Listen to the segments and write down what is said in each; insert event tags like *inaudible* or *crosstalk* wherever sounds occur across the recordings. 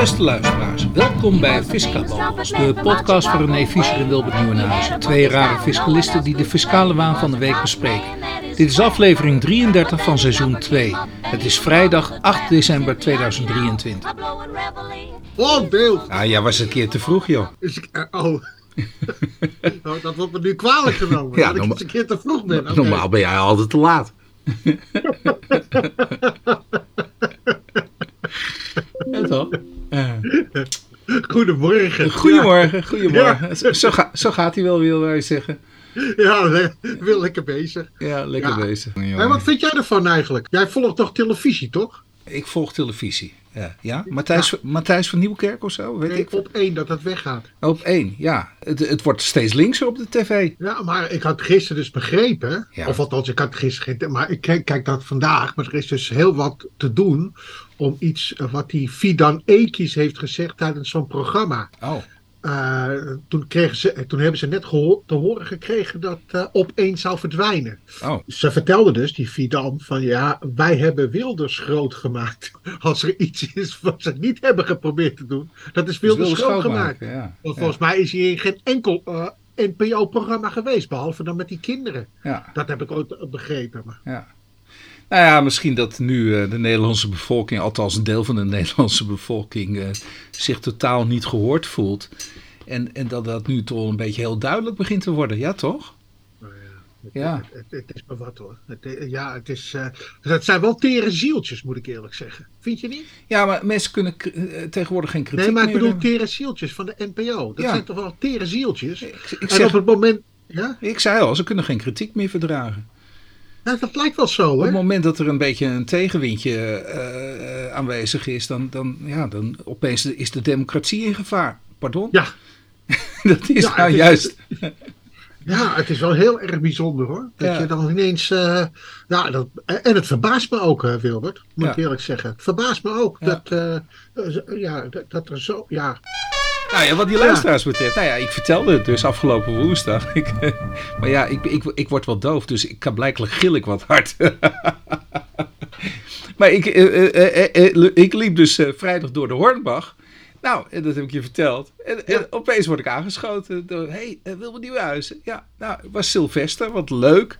Beste luisteraars, welkom bij Fiscababbels, de podcast van René Fischer en Wilbert Nieuwenhuizen. Twee rare fiscalisten die de fiscale waan van de week bespreken. Dit is aflevering 33 van seizoen 2. Het is vrijdag 8 december 2023. Oh, beeld. Ah, jij was een keer te vroeg, joh. Is eh, oh. *laughs* oh, dat wordt me nu kwalijk genomen. Ja, dat ik een keer te vroeg ben. Normaal ben jij altijd te laat. *laughs* ja, toch? Goedemorgen. Goedemorgen, goedemorgen. Zo, zo, ga- zo gaat hij wel, wil wij zeggen. Ja, le- wil lekker bezig. Ja, lekker Ja. bezig. Hé, wat vind jij ervan eigenlijk? Jij volgt toch televisie, toch? Ik volg televisie. Ja, ja? Matthijs, Matthijs van Nieuwkerk of zo, weet Nee, ik. op één dat het weggaat. Op één, ja. Het, het wordt steeds linkser op de tv. Ja, maar ik had gisteren dus begrepen, Ja. of althans ik had gisteren maar ik kijk, kijk dat vandaag, maar er is dus heel wat te doen om iets eh, wat die Fidan Ekis heeft gezegd tijdens zo'n programma. Oh, Eh, toen, kregen ze, toen hebben ze net geho- te horen gekregen dat eh op één zou verdwijnen. oh. Ze vertelde dus, die Fidan, van ja, wij hebben Wilders groot gemaakt. *laughs* Als er iets is wat ze niet hebben geprobeerd te doen, dat is Wilders, Dus groot gemaakt. Ja. Want volgens mij is hij in geen enkel eh, NPO-programma geweest, behalve dan met die kinderen. Ja, Dat heb ik ooit eh, begrepen. Maar. ja. Nou ja, misschien dat nu eh, de Nederlandse bevolking, althans een deel van de *laughs* Nederlandse bevolking, eh, zich totaal niet gehoord voelt. En, en dat dat nu toch een beetje heel duidelijk begint te worden. Ja, toch? Nou ja, het, Ja. Het, het, het is maar wat hoor. Eh, ja, het is. eh, het zijn wel tere zieltjes, moet ik eerlijk zeggen. Vind je niet? Ja, maar mensen kunnen tegenwoordig geen kritiek Nee, maar ik bedoel hebben. tere zieltjes van de NPO. Dat Ja. zijn toch wel tere zieltjes? Ik, ik, En zeg, op het moment. Ja? ik zei al, ze kunnen geen kritiek meer verdragen. Ja, dat lijkt wel zo Op hoor. het moment dat er een beetje een tegenwindje eh, eh, aanwezig is, dan, dan, ja, dan opeens is de democratie in gevaar. Pardon? Ja, *laughs* dat is Ja, nou is- juist. ja, het is wel heel erg bijzonder hoor. Dat Ja. je dan ineens. eh, ja, dat, en het verbaast me ook, Wilbert. Moet ik eerlijk zeggen. Het verbaast me ook dat, ja, dat, dat er zo. Ja, Nou ja, wat die luisteraars betreft. Nou ja, ik vertelde het dus afgelopen woensdag. *laughs* Ik, maar ja, ik, ik, ik word wel doof, dus ik kan blijkbaar gil ik wat hard. *laughs* maar ik, eh, eh, eh, ik liep dus eh, vrijdag door de Hornbach. Nou, en dat heb ik je verteld. En, en Ja. opeens word ik aangeschoten door... Hé, hey, Wilbert Nieuwenhuizen. Ja, nou, het was Sylvester, wat leuk.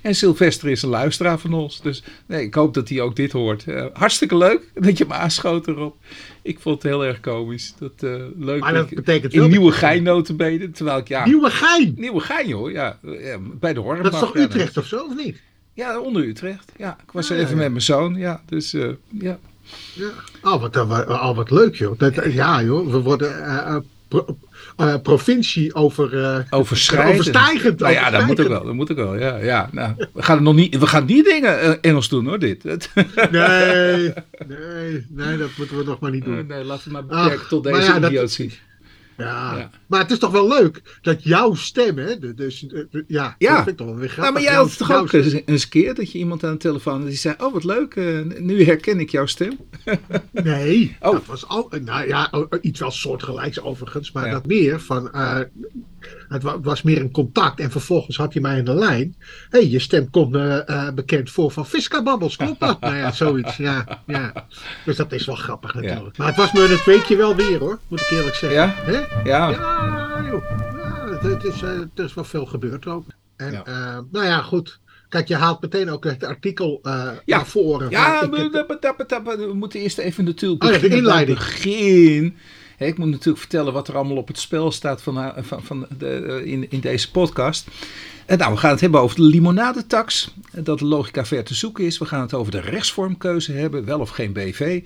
En Sylvester is een luisteraar van ons. Dus nee, ik hoop dat hij ook dit hoort. Hartstikke leuk dat je me aanschoot erop. Ik vond het heel erg komisch. Dat, eh, leuk. Maar dat dat je- betekent in Nieuwe Gein notabene. Terwijl ik, ja... Nieuwe gein! Nieuwe Gein, hoor. Ja, ja, bij de Hornbach. Dat is toch ja, Utrecht of zo, of niet? Ja, onder Utrecht. Ja, ik was Ah, er even ja. met mijn zoon. Ja, dus eh, ja. Ja. Oh, wat, uh, oh, wat leuk, joh. Dat, uh, ja, joh. We worden eh, eh, eh, provincie over, eh Overschrijdend. overstijgend. Nou ja, dat moet ook wel. Dat moet ook wel. Ja, ja. Nou, we gaan nog niet, we gaan niet dingen eh, Engels doen hoor, dit. Nee, *laughs* nee, nee, dat moeten we nog maar niet doen. nee, laten we maar Ach, beperken tot maar deze ja, dat- idiotie. Ja. Ja. Maar het is toch wel leuk dat jouw stem, hè? Dus, ja, Ja. dat vind ik toch wel weer grappig. Nou, maar jij had het toch ook stem. eens een keer dat je iemand aan de telefoon die zei: Oh, wat leuk, eh, nu herken ik jouw stem. *laughs* Nee, Oh. dat was al, nou ja, iets wel soortgelijks overigens, maar Ja. dat meer van, eh, het wa- was meer een contact en vervolgens had hij mij in de lijn. Hé, hey, je stem komt me eh, bekend voor van Fiska Babbels, klopt dat? *laughs* nou ja, zoiets, ja, ja. Dus dat is wel grappig natuurlijk. Maar het was me het weekje wel weer hoor, moet ik eerlijk zeggen. Ja? Hè? Ja, Ja, joh. Ja, het, is, eh, het is wel veel gebeurd ook. En Ja. eh, nou ja, goed. Kijk, je haalt meteen ook het artikel eh Ja. naar voren. Ja, we, we- we- we moeten eerst even natuurlijk Oh ja, de inleiding. begin. Ik moet natuurlijk vertellen wat er allemaal op het spel staat van, eh, van, van de, eh, in, in deze podcast. En nou, we gaan het hebben over de limonadetax. eh, Dat de logica ver te zoeken is. We gaan het over de rechtsvormkeuze hebben, wel of geen BV.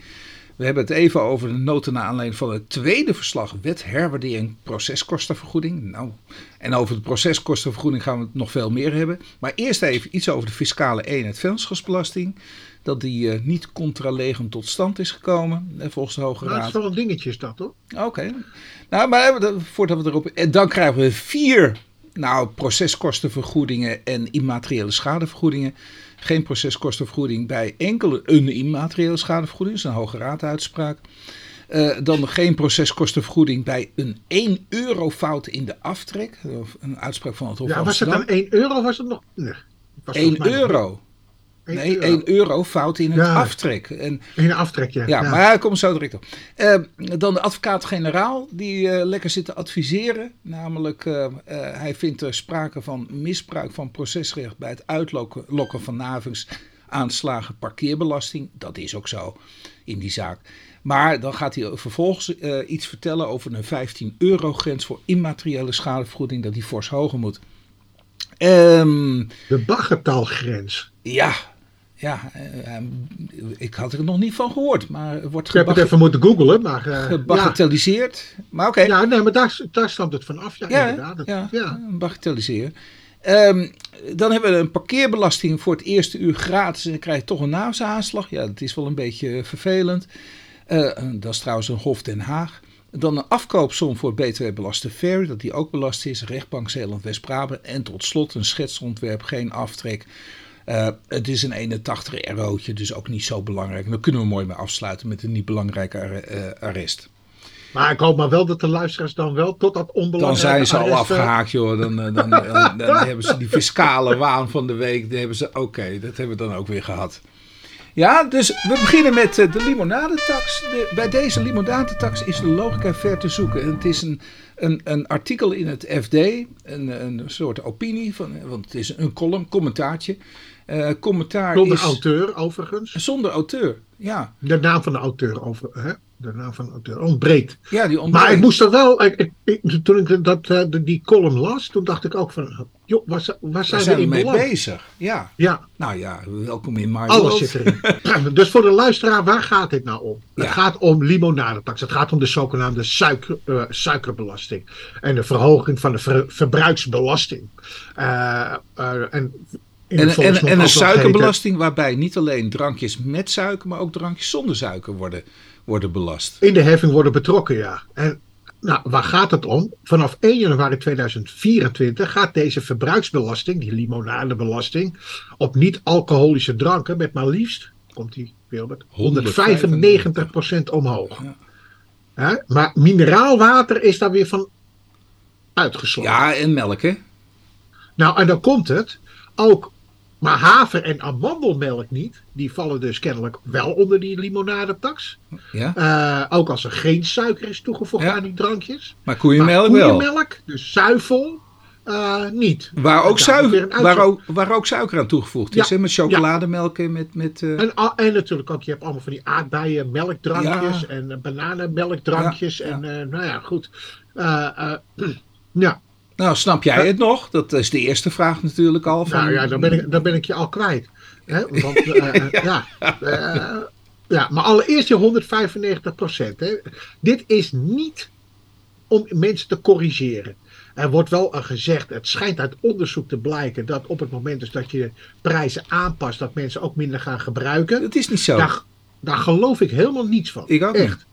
We hebben het even over de noten naar aanleiding van het tweede verslag wet herwaardering proceskostenvergoeding. Nou, en over de proceskostenvergoeding gaan we het nog veel meer hebben. Maar eerst even iets over de fiscale eenheid vennootschapsbelasting. Dat die eh, niet contra legem tot stand is gekomen, eh, volgens de Hoge Nou, Raad. is wel een dingetje is dat hoor. Oké. Nou, maar eh, voordat we erop... En dan krijgen we vier nou, proceskostenvergoedingen en immateriële schadevergoedingen. Geen proceskostenvergoeding bij enkele een immateriële schadevergoeding. Dat is een Hoge Raad uitspraak. Eh, dan geen proceskostenvergoeding bij een 1 euro fout in de aftrek. Of Een uitspraak van het Hof Ja, was het dan 1 euro? Was het nog. Nee, het was 1 volgens mij nog- euro. Nee, euro. 1 euro fout in het Ja. aftrek. En, In een aftrek, ja. ja, ja. maar hij komt zo direct op. Eh, dan de advocaat-generaal, die eh, lekker zit te adviseren. Namelijk, eh, eh, hij vindt er sprake van misbruik van procesrecht bij het uitlokken lokken van navings, aanslagen, parkeerbelasting. Dat is ook zo in die zaak. Maar dan gaat hij vervolgens iets vertellen over een 15 euro grens voor immateriële schadevergoeding, dat die fors hoger moet. Ehm De baggertaalgrens. ja, ja eh, ik had er nog niet van gehoord, maar wordt Ik heb het even moeten googlen, maar... ja. gebagatelliseerd. Maar oké, ja, nee, maar daar, daar stamt het vanaf. Ja, ja, inderdaad. Dat- ja, ja. bagatelliseren. Ehm, dan hebben we een parkeerbelasting voor het eerste uur gratis en dan krijg je toch een naasaanslag. Ja, dat is wel een beetje vervelend. Eh, dat is trouwens een Hof Den Haag. Dan een afkoopsom voor btw-belaste ferry, dat die ook belast is. Rechtbank Zeeland-West-Brabant. En tot slot een schetsontwerp, geen aftrek. Eh, het is een 81 eurootje, dus ook niet zo belangrijk. En daar kunnen we mooi mee afsluiten met een niet belangrijke eh, arrest. Maar ik hoop maar wel dat de luisteraars dan wel tot dat Dan onbelangrijke zijn ze al eh, afgehaakt, joh. Dan, dan, *laughs* dan, dan hebben ze die fiscale waan van de week. Dan hebben ze, oké, dat hebben we dan ook weer gehad. Ja, dus we beginnen met de limonadetax. De, bij deze limonadetax is de logica ver te zoeken. En het is een, een, een artikel in het FD, een, een soort opinie, van, want het is een column, commentaartje. Eh, commentaar Zonder is auteur, overigens. zonder auteur. Ja, De naam van de auteur, over, hè? de naam van de auteur ontbreekt. ja die Maar ontbreekt. ik moest er wel, ik, ik- toen ik dat, eh, die column las, toen dacht ik ook van, joh, waar, waar zijn, zijn we we mee beland? bezig. Ja, Ja, nou ja, welkom in My alles zit erin. *laughs* dus voor de luisteraar, waar gaat dit nou om? Ja. Het gaat om limonadetax. Het gaat om de zogenaamde suiker, eh, suikerbelasting. En de verhoging van de ver- verbruiksbelasting. En En, en, en een suikerbelasting waarbij niet alleen drankjes met suiker, maar ook drankjes zonder suiker worden, worden belast. in de heffing worden betrokken, ja. En nou, waar gaat het om? Vanaf 1 januari 2024 gaat deze verbruiksbelasting, die limonadebelasting, op niet-alcoholische dranken met maar liefst, komt die Wilbert, 195% omhoog. Ja. Maar mineraalwater is daar weer van uitgesloten. Ja, en melk, hè? Nou, en dan komt het. Ook, maar haver en amandelmelk niet. Die vallen dus kennelijk wel onder die limonadetax. Ja. Eh, ook als er geen suiker is toegevoegd Ja. aan die drankjes. Maar koeienmelk maar wel. koeienmelk, dus zuivel, eh, niet. Waar ook, suiker, waar, ook, waar ook suiker aan toegevoegd is, Ja, hè? Met chocolademelk en met... met eh, En, en natuurlijk ook, je hebt allemaal van die aardbeien melkdrankjes en bananenmelkdrankjes. En nou ja, goed. *clears throat* Ja, Nou, snap jij het nog? Dat is de eerste vraag natuurlijk al. Van, nou ja, dan ben ik, dan ben ik je al kwijt. Hè? Want, eh, eh, *laughs* ja. eh, ja, maar allereerst je 195 procent. Dit is niet om mensen te corrigeren. Er wordt wel gezegd, het schijnt uit onderzoek te blijken dat op het moment dus dat je prijzen aanpast, dat mensen ook minder gaan gebruiken. Dat is niet zo. Daar, daar geloof ik helemaal niets van. Ik ook Echt. niet.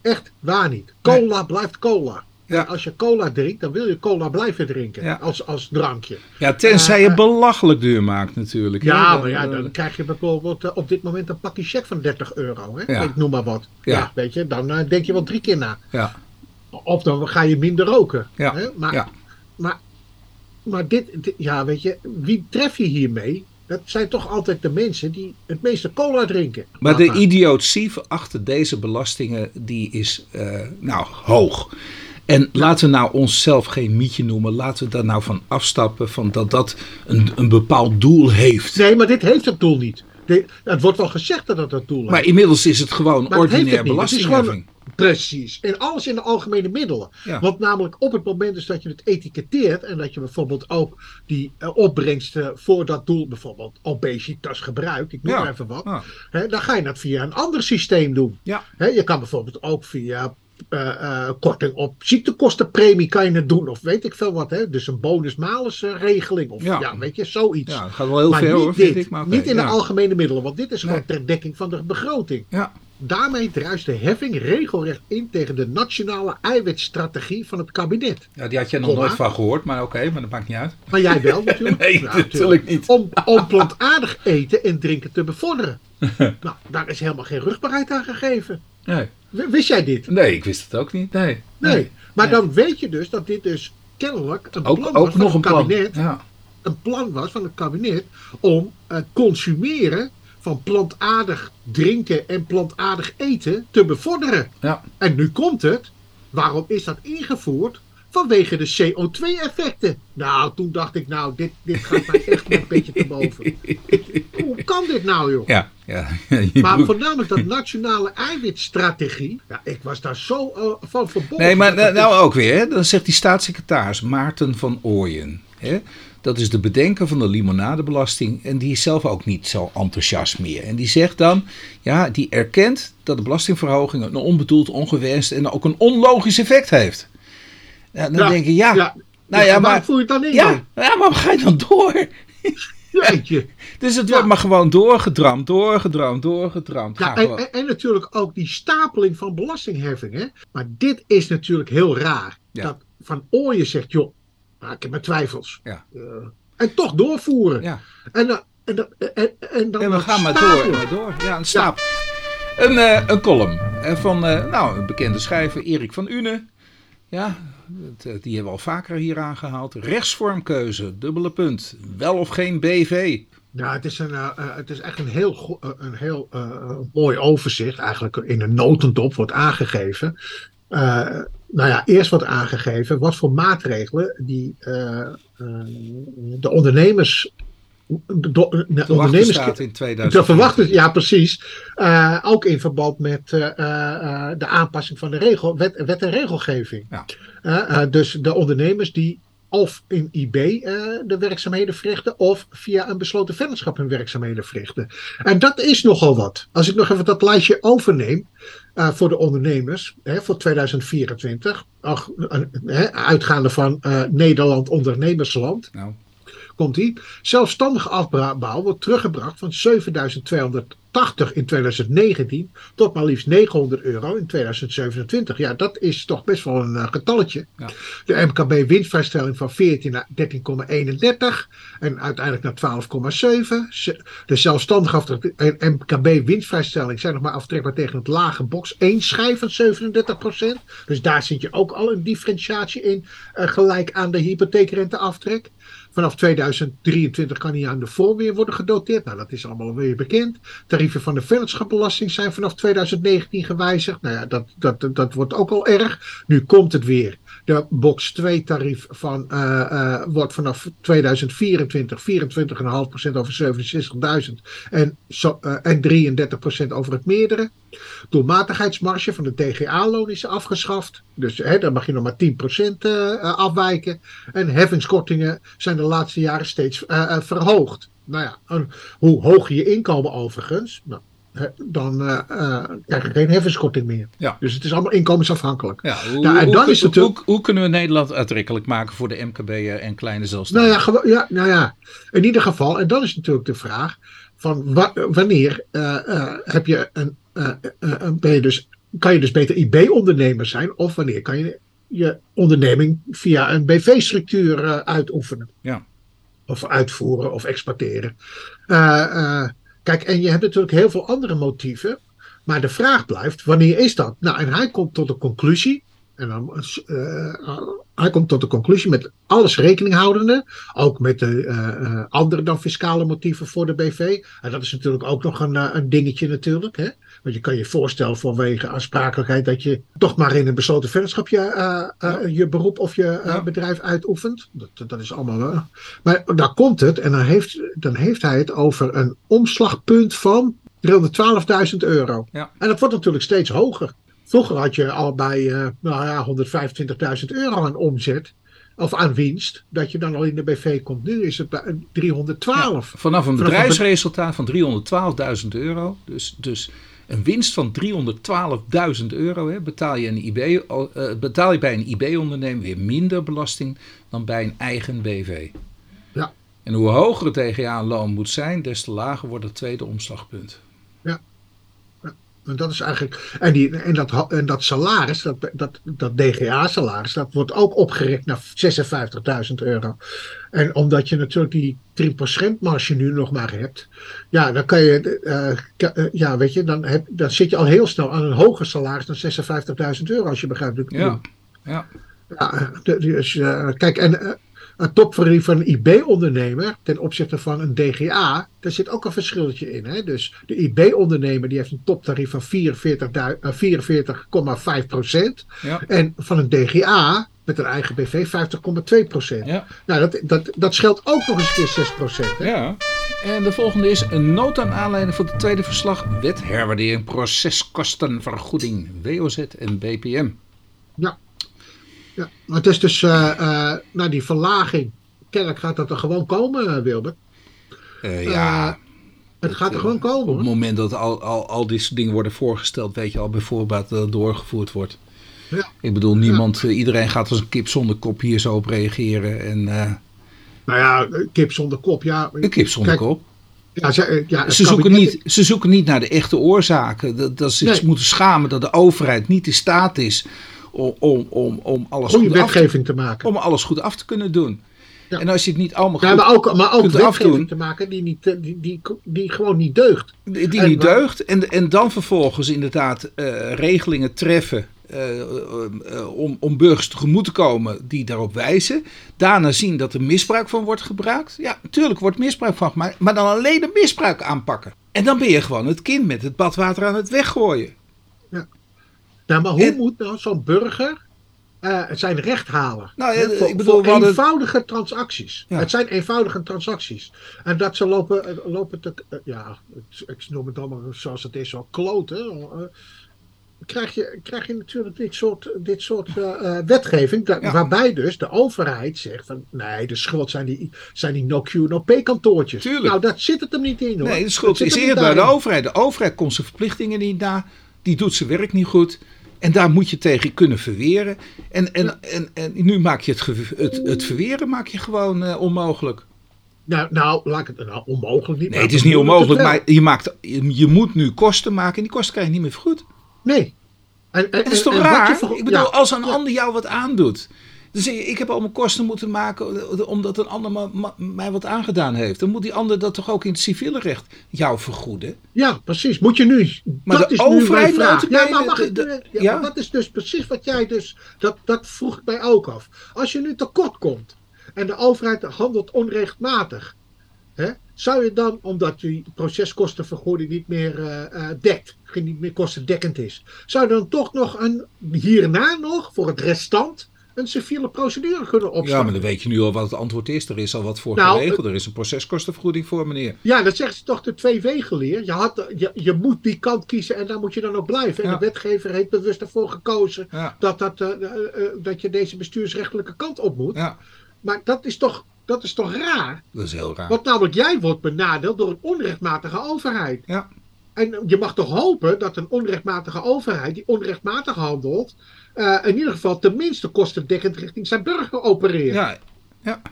Echt waar niet. Cola blijft cola. Ja. Als je cola drinkt, dan wil je cola blijven drinken. Ja. Als, als drankje. Ja, tenzij je Eh, belachelijk duur maakt natuurlijk. Ja, Dan, maar ja, eh, dan krijg je bijvoorbeeld eh, op dit moment een pakje check van 30 euro. Hè? Ja. Ik noem maar wat. Ja. Weet je, dan eh, denk je wel drie keer na. Ja, Of dan ga je minder roken. Ja. Hè? Maar, ja. maar, maar dit, dit- ja, weet je, wie tref je hiermee? Dat zijn toch altijd de mensen die het meeste cola drinken. Maar de idiotie achter deze belastingen, die is eh, nou hoog. En laten we nou onszelf geen mietje noemen. Laten we daar nou van afstappen van dat dat een, een bepaald doel heeft. Nee, maar dit heeft het doel niet. De- het wordt wel gezegd dat het dat doel heeft. Maar inmiddels is het gewoon Maar ordinair het. Het belastingheffing. Precies. En alles in de algemene middelen. Ja. Want namelijk op het moment dus dat je het etiketteert en dat je bijvoorbeeld ook die eh, opbrengsten voor dat doel, bijvoorbeeld obesitas gebruikt, ik noem Ja. even wat, Ja. hè, dan ga je dat via een ander systeem doen. Ja. Hè, je kan bijvoorbeeld ook via korting op ziektekostenpremie kan je het doen, of weet ik veel wat. Hè? Dus een bonus-malus eh, regeling, of Ja. ja. weet je, zoiets. Ja, dat gaat wel heel maar ver niet hoor, dit, vind ik. Maar oké, niet in ja. de algemene middelen, want dit is gewoon Nee. ter dekking van de begroting. Ja, Daarmee druist de heffing regelrecht in tegen de nationale eiwitstrategie van het kabinet. ja, die had jij nog Komma. nooit van gehoord, maar oké, maar dat maakt niet uit. Maar jij wel natuurlijk. *laughs* Nee, Ja, natuurlijk niet. Om, om plantaardig eten en drinken te bevorderen. *laughs* nou, daar is helemaal geen rugbaarheid aan gegeven. Nee. Wist jij dit? nee, ik wist het ook niet. Nee. Nee. Maar Nee. dan weet je dus dat dit dus kennelijk een Ook, plan ook was van nog een het plan. kabinet. Ja. een plan was van het kabinet om het consumeren van plantaardig drinken en plantaardig eten te bevorderen. Ja. En nu komt het. Waarom is dat ingevoerd? Vanwege de CO2-effecten. Nou, toen dacht ik, nou, dit, dit gaat mij echt een *laughs* beetje te boven. Hoe kan dit nou, joh? Ja, ja. *laughs* Maar voornamelijk dat *laughs* nationale eiwitstrategie. Ja, ik was daar zo eh, van verbonden. Nee, maar nou, nou ook weer, hè? dan zegt die staatssecretaris Maarten van Ooyen. Hè? Dat is de bedenker van de limonadebelasting en die is zelf ook niet zo enthousiast meer. En die zegt dan, ja, die erkent dat de belastingverhoging een onbedoeld, ongewenst en ook een onlogisch effect heeft. Ja, dan denk je, ja, nou ja, maar, voer je het dan in? ja, ja, maar ga je dan door? Jeetje. *laughs* Dus het wordt maar gewoon doorgedramd, doorgedramd, doorgedramd. Ja, en, en, en natuurlijk ook die stapeling van belastingheffingen. Maar dit is natuurlijk heel raar. Dat Van Ooyen zegt, joh, ik heb mijn twijfels. Ja. Eh, en toch doorvoeren. ja. En, en, dan- en, en, dan En we gaan maar door, maar door. Ja, een stap. Een, eh, een column eh, van nou, een bekende schrijver, Erik van Une. Ja, die hebben we al vaker hier aangehaald. Rechtsvormkeuze, dubbele punt. Wel of geen BV. Ja, het is, een, eh, eh, het is echt een heel, eh, een heel eh, mooi overzicht. Eigenlijk in een notendop wordt aangegeven. Eh, nou ja, eerst wordt aangegeven wat voor maatregelen die eh, eh, de ondernemers. Do- De wachten ondernemers staat in te 2000. verwachten, ja precies. Eh, ook in verband met eh, eh, de aanpassing van de regel, wet, wet en regelgeving. Ja. Eh, eh, dus de ondernemers die of in IB eh, de werkzaamheden verrichten, of via een besloten vennootschap hun werkzaamheden verrichten. En dat is nogal wat. Als ik nog even dat lijstje overneem eh, voor de ondernemers hè, voor 2024, ach, eh, uitgaande van eh, Nederland ondernemersland, Nou, komt ie. Zelfstandige afbouw wordt teruggebracht van 7280 in 2019 tot maar liefst 900 euro in 2027. Ja, dat is toch best wel een eh, getalletje. Ja. De MKB winstvrijstelling van 14 naar 13,31 en uiteindelijk naar 12,7. Ze- De zelfstandige aftrek en MKB winstvrijstelling zijn nog maar aftrekbaar tegen het lage box 1 schijf van 37%. Dus daar zit je ook al een differentiatie in, eh, gelijk aan de hypotheekrenteaftrek. Vanaf 2023 kan hij aan de voorweer worden gedoteerd. Nou, dat is allemaal weer bekend. Tarieven van de vennootschapbelasting zijn vanaf 2019 gewijzigd. Nou ja, dat, dat, dat wordt ook al erg. Nu komt het weer. De box 2 tarief van, eh, eh, wordt vanaf 2024 24,5% over 67.000 en, eh, en 33% over het meerdere. Doelmatigheidsmarge van de DGA-loon is afgeschaft. Dus hè, daar mag je nog maar 10% eh, eh, afwijken. En heffingskortingen zijn de laatste jaren steeds verhoogd. Nou ja, hoe hoger je inkomen overigens, nou, dan eh, eh, krijg je geen heffingskorting meer. Ja. Dus het is allemaal inkomensafhankelijk. ja, hoe, Ja, en hoe- dan hoe- is het hoe, hoe kunnen we Nederland aantrekkelijk maken voor de MKB'er en kleine zelfstandigen? Nou ja, ja, nou ja, in ieder geval, en dan is natuurlijk de vraag: van wa- wanneer eh, heb je een, ben je dus, kan je dus beter IB-ondernemer zijn, of wanneer kan je je onderneming via een BV-structuur uitoefenen? Ja. Of uitvoeren of exporteren. Eh, kijk, en je hebt natuurlijk heel veel andere motieven. Maar de vraag blijft, wanneer is dat? Nou, en hij komt tot de conclusie. En dan, eh, hij komt tot de conclusie met alles rekening houdende. Ook met de eh, eh, andere dan fiscale motieven voor de BV. En dat is natuurlijk ook nog een, een dingetje natuurlijk. Hè? Want je kan je voorstellen vanwege aansprakelijkheid dat je toch maar in een besloten vennootschap je, eh, eh, je beroep of je eh, bedrijf uitoefent. Dat, dat is allemaal. maar daar komt het en dan heeft, dan heeft hij het over een omslagpunt van 312.000 euro. Ja. En dat wordt natuurlijk steeds hoger. Vroeger had je al bij nou ja, 125.000 euro aan omzet. Of aan winst. Dat je dan al in de BV komt. Nu is het bij eh, 312. Vanaf een Vanaf een bedrijfsresultaat van 312.000 euro, dus, dus een winst van 312.000 euro, hè, betaal, je een IB, eh, betaal je bij een IB-onderneming weer minder belasting dan bij een eigen BV. Ja. En hoe hoger het DGA-loon moet zijn, des te lager wordt het tweede omslagpunt. Dat is eigenlijk. En, die, en, dat, en dat salaris, dat, dat, dat DGA-salaris, dat wordt ook opgerekt naar 56.000 euro. En omdat je natuurlijk die 3% marge nu nog maar hebt, ja, dan kan je, eh, ka- eh, ja, weet je, dan, heb, dan zit je al heel snel aan een hoger salaris dan 56.000 euro, als je begrijpt. Ja, ja. Ja, de- dus, eh, kijk, en, eh, een toptarief van een IB-ondernemer ten opzichte van een DGA, daar zit ook een verschilletje in. Hè? Dus de IB-ondernemer die heeft een toptarief van 44,5 procent. Ja. En van een DGA met een eigen BV 50,2 procent. Ja. Nou, dat, dat, dat scheelt ook nog eens een keer 6 procent. Ja. En de volgende is een nood aan aanleiding van het tweede verslag wet herwaardering proceskostenvergoeding WOZ en BPM. Ja. Ja. Maar het is dus, uh, uh, nou die verlaging, kennelijk gaat dat er gewoon komen, uh, Wilbert. ja. het gaat er gewoon komen. Op het moment dat al, al, al dit soort dingen worden voorgesteld, weet je al bijvoorbeeld dat het doorgevoerd wordt. Ja. Ik bedoel, niemand, iedereen gaat als een kip zonder kop hier zo op reageren. En, nou ja, kip zonder kop, ja. Een kip zonder Kijk, kop. Ja, ze, ja, Ze zoeken, niet, ze zoeken niet naar de echte oorzaken. Dat, dat ze zich moeten schamen dat de overheid niet in staat is om, om, om, om, alles, goed af te, wetgeving te maken. om alles goed af te kunnen doen. Ja. En als je het niet allemaal Ja, goed, maar ook, maar ook kunt wetgeving afdoen. te maken die, niet, eh, die, die, die gewoon niet deugt. die die en niet deugt. En, en dan vervolgens inderdaad eh, regelingen treffen eh, om, om burgers tegemoet te komen die daarop wijzen. Daarna zien dat er misbruik van wordt gebruikt. Ja, natuurlijk wordt misbruik van gemaakt. Maar dan alleen de misbruik aanpakken. En dan ben je gewoon het kind met het badwater aan het weggooien. Nou, maar hoe En- moet nou zo'n burger eh, zijn recht halen? Nou ja, Hè, voor, ik bedoel, voor eenvoudige transacties. Ja. Het zijn eenvoudige transacties. En dat ze lopen, eh, lopen te... eh, ja, ik, noem het allemaal zoals het is, zo kloten. krijg je, krijg je natuurlijk dit soort, dit soort wetgeving. da- Ja. Waarbij dus de overheid zegt van... Nee, de schuld zijn die, zijn die no-Q, no-pay kantoortjes. Tuurlijk. Nou, dat zit het hem niet in hoor. Nee, de schuld Dat is eerder bij de overheid. De overheid komt zijn verplichtingen niet na. Die doet zijn werk niet goed. En daar moet je tegen kunnen verweren. En, en, en, en nu maak je het, het, het verweren maak je gewoon eh, onmogelijk. Nou, nou, laat ik het nou onmogelijk niet. Nee, het is niet onmogelijk, maar je, maakt, je, je moet nu kosten maken en die kosten krijg je niet meer vergoed. Nee. En, en, Het is toch en raar? Ik bedoel, ja, als een ja. ander jou wat aandoet. Je, ik heb allemaal kosten moeten maken omdat een ander mij wat aangedaan heeft. Dan moet die ander dat toch ook in het civiele recht jou vergoeden? Ja, precies. Moet je nu. Maar dat de is overheid vraag. notabene, Ja, maar mag ik. de- eh, ja, ja? maar dat is dus precies wat jij dus. Dat, dat vroeg ik mij ook af. Als je nu tekort komt en de overheid handelt onrechtmatig. Hè, zou je dan, omdat die proceskostenvergoeding niet meer eh, eh, dekt, niet meer kostendekkend is, zou je dan toch nog een, hierna nog voor het restant een civiele procedure kunnen Ja, maar opstarten? dan weet je nu al wat het antwoord is. Er is al wat voor Nou, geregeld. Er is een proceskostenvergoeding voor, meneer. Ja, dat zeggen ze toch de twee wegen leer. Je, had, je, je moet die kant kiezen en daar moet je dan ook blijven. En Ja. de wetgever heeft bewust ervoor gekozen Ja, dat, dat, eh, eh, eh, dat je deze bestuursrechtelijke kant op moet. ja Maar dat is, toch, dat is toch raar? dat is heel raar. Want namelijk jij wordt benadeeld door een onrechtmatige overheid. Ja. En je mag toch hopen dat een onrechtmatige overheid die onrechtmatig handelt, eh, in ieder geval tenminste kostendekkend richting zijn burger opereert. Ja, ja.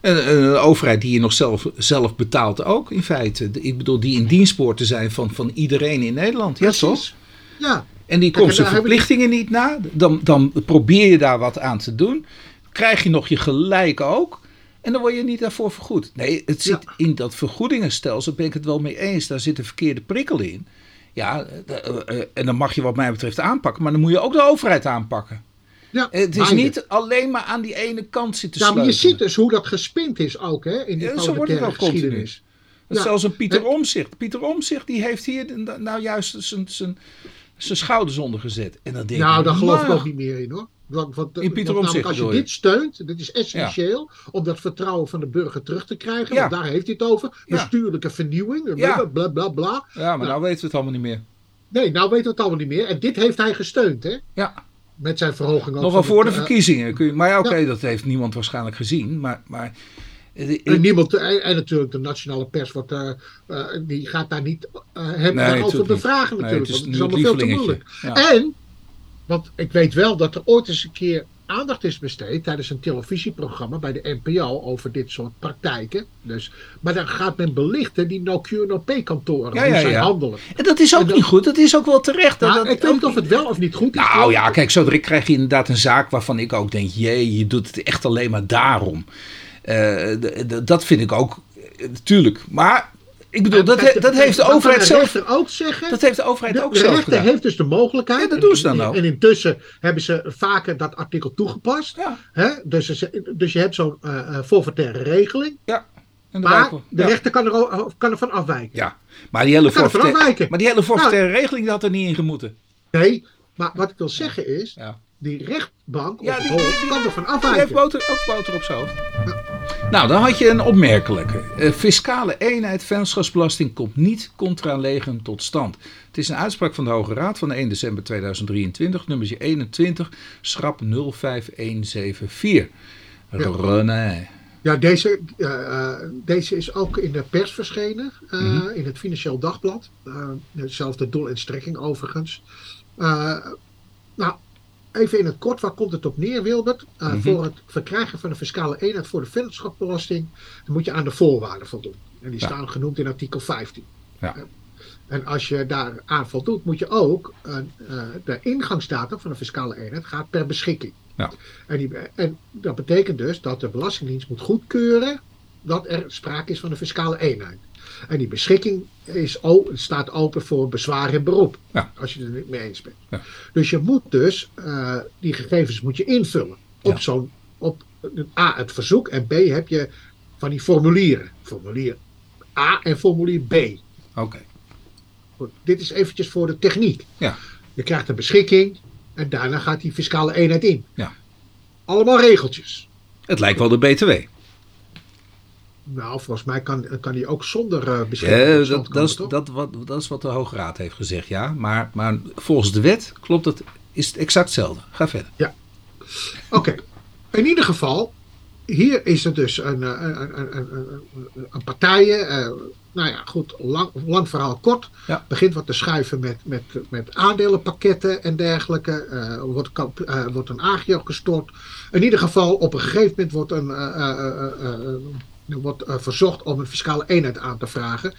En, en een overheid die je nog zelf, zelf betaalt ook, in feite. Ik bedoel, die in dienst behoort te zijn van, van iedereen in Nederland. Ja, toch? Ja, En die komt zijn verplichtingen niet na. Dan, dan probeer je daar wat aan te doen. Krijg je nog je gelijk ook. En dan word je niet daarvoor vergoed. Nee, het zit Ja. in dat vergoedingenstelsel, ben ik het wel mee eens. Daar zit een verkeerde prikkel in. Ja, eh, eh, eh, en dan mag je wat mij betreft aanpakken. Maar dan moet je ook de overheid aanpakken. ja. Het is niet alleen maar aan die ene kant zitten Ja, maar je ziet dus hoe dat gespind is ook hè, in die Ja, zo wordt het ook continu. Dat Ja. zelfs een Pieter En- Omzicht. Pieter Omzicht die heeft hier nou juist zijn, zijn, zijn schouders onder gezet. En dan denk Nou, daar geloof ik ook niet meer in hoor. In Pieter want als je dit steunt, dit is essentieel om dat vertrouwen van de burger terug te krijgen. Ja. Want daar heeft hij het over. Bestuurlijke vernieuwing, Ja. bla bla bla. Ja, maar nou weten we het allemaal niet meer. Nee, nou weten we het allemaal niet meer. En dit heeft hij gesteund, hè? Ja, Met zijn verhoging. nog wel voor de het, eh, verkiezingen. Kun je, maar ja, oké, dat heeft niemand waarschijnlijk gezien. Maar, maar eh, En, niemand, en, natuurlijk de nationale pers wordt, eh, eh, die gaat daar niet eh hem Nee, natuurlijk niet. bevragen nee, natuurlijk. het is want het is allemaal veel te moeilijk. Ja. En, want ik weet wel dat er ooit eens een keer aandacht is besteed tijdens een televisieprogramma bij de NPO over dit soort praktijken. Dus, maar dan gaat men belichten die no Q no P kantoren, Ja, ja, ja. handelen. En dat is ook En dat- niet goed. Dat is ook wel terecht. Nou, dat ik weet niet of het wel of niet goed is. Nou ja, kijk, zo direct krijg je inderdaad een zaak waarvan ik ook denk, jee, je doet het echt alleen maar daarom. Eh, dat vind ik ook, eh, natuurlijk. Maar Ik bedoel, dat, Kijk, he- dat heeft de overheid de zelf. rechter ook zeggen. Dat heeft de overheid de, ook de zelf rechter gedaan. heeft dus de mogelijkheid. Ja, dat doen ze dan ook. En intussen hebben ze vaker dat artikel toegepast. Ja, Hè? Dus, dus je hebt zo'n eh, forfaitaire regeling. ja. En de Maar de ja. rechter kan, er, kan ervan afwijken. Ja, maar die hele forfaitaire, maar die hele forfaitaire regeling die had er niet in gemoeten. Nee, maar wat ik wil zeggen is, Ja. Die rechtbank Ja, die- die- kan ervan Die heeft afwijken. boter, ook boter op zijn hoofd. Nou, dan had je een opmerkelijke. Eh, fiscale eenheid vennootschapsbelasting komt niet contra legem tot stand. Het is een uitspraak van de Hoge Raad van 1 december 2023, nummertje 21, schrap 05174. René. Ja, deze, eh, eh, deze is ook in de pers verschenen, eh, Mhm. in het Financieel Dagblad. Eh, hetzelfde doel en strekking overigens. Eh, nou, even in het kort, waar komt het op neer, Wilbert? Eh, Mhm. Voor het verkrijgen van een fiscale eenheid voor de vennootschapsbelasting dan moet je aan de voorwaarden voldoen. En die Ja. staan genoemd in artikel 15. Ja. En als je daar aan voldoet, moet je ook eh, eh, de ingangsdatum van de fiscale eenheid gaat per beschikking. Ja. En, die, en dat betekent dus dat de Belastingdienst moet goedkeuren dat er sprake is van een fiscale eenheid. En die beschikking is, staat open voor bezwaar en beroep. Ja. Als je het er niet mee eens bent. Ja. Dus je moet dus eh, die gegevens moet je invullen. Op zo'n op A het verzoek en B heb je van die formulieren. Formulier A en formulier B. Oké. Dit is eventjes voor de techniek. Ja. Je krijgt een beschikking en daarna gaat die fiscale eenheid in. Ja. Allemaal regeltjes. Het lijkt wel de BTW. Nou, volgens mij kan, kan die ook zonder eh beschikking. Ja, dat, dat, is, dat, wat, dat is wat de Hoge Raad heeft gezegd, ja. Maar, maar volgens de wet klopt het, is het exact hetzelfde. Ga verder. Oké. In ieder geval, hier is er dus een, eh, een, een, een, een, partijen. eh, nou ja, goed, lang, lang verhaal kort. Ja. Begint wat te schuiven met, met, met aandelenpakketten en dergelijke. Eh, wordt, wordt een agio gestort. In ieder geval, op een gegeven moment wordt, een, eh, wordt eh, verzocht om een fiscale eenheid aan te vragen.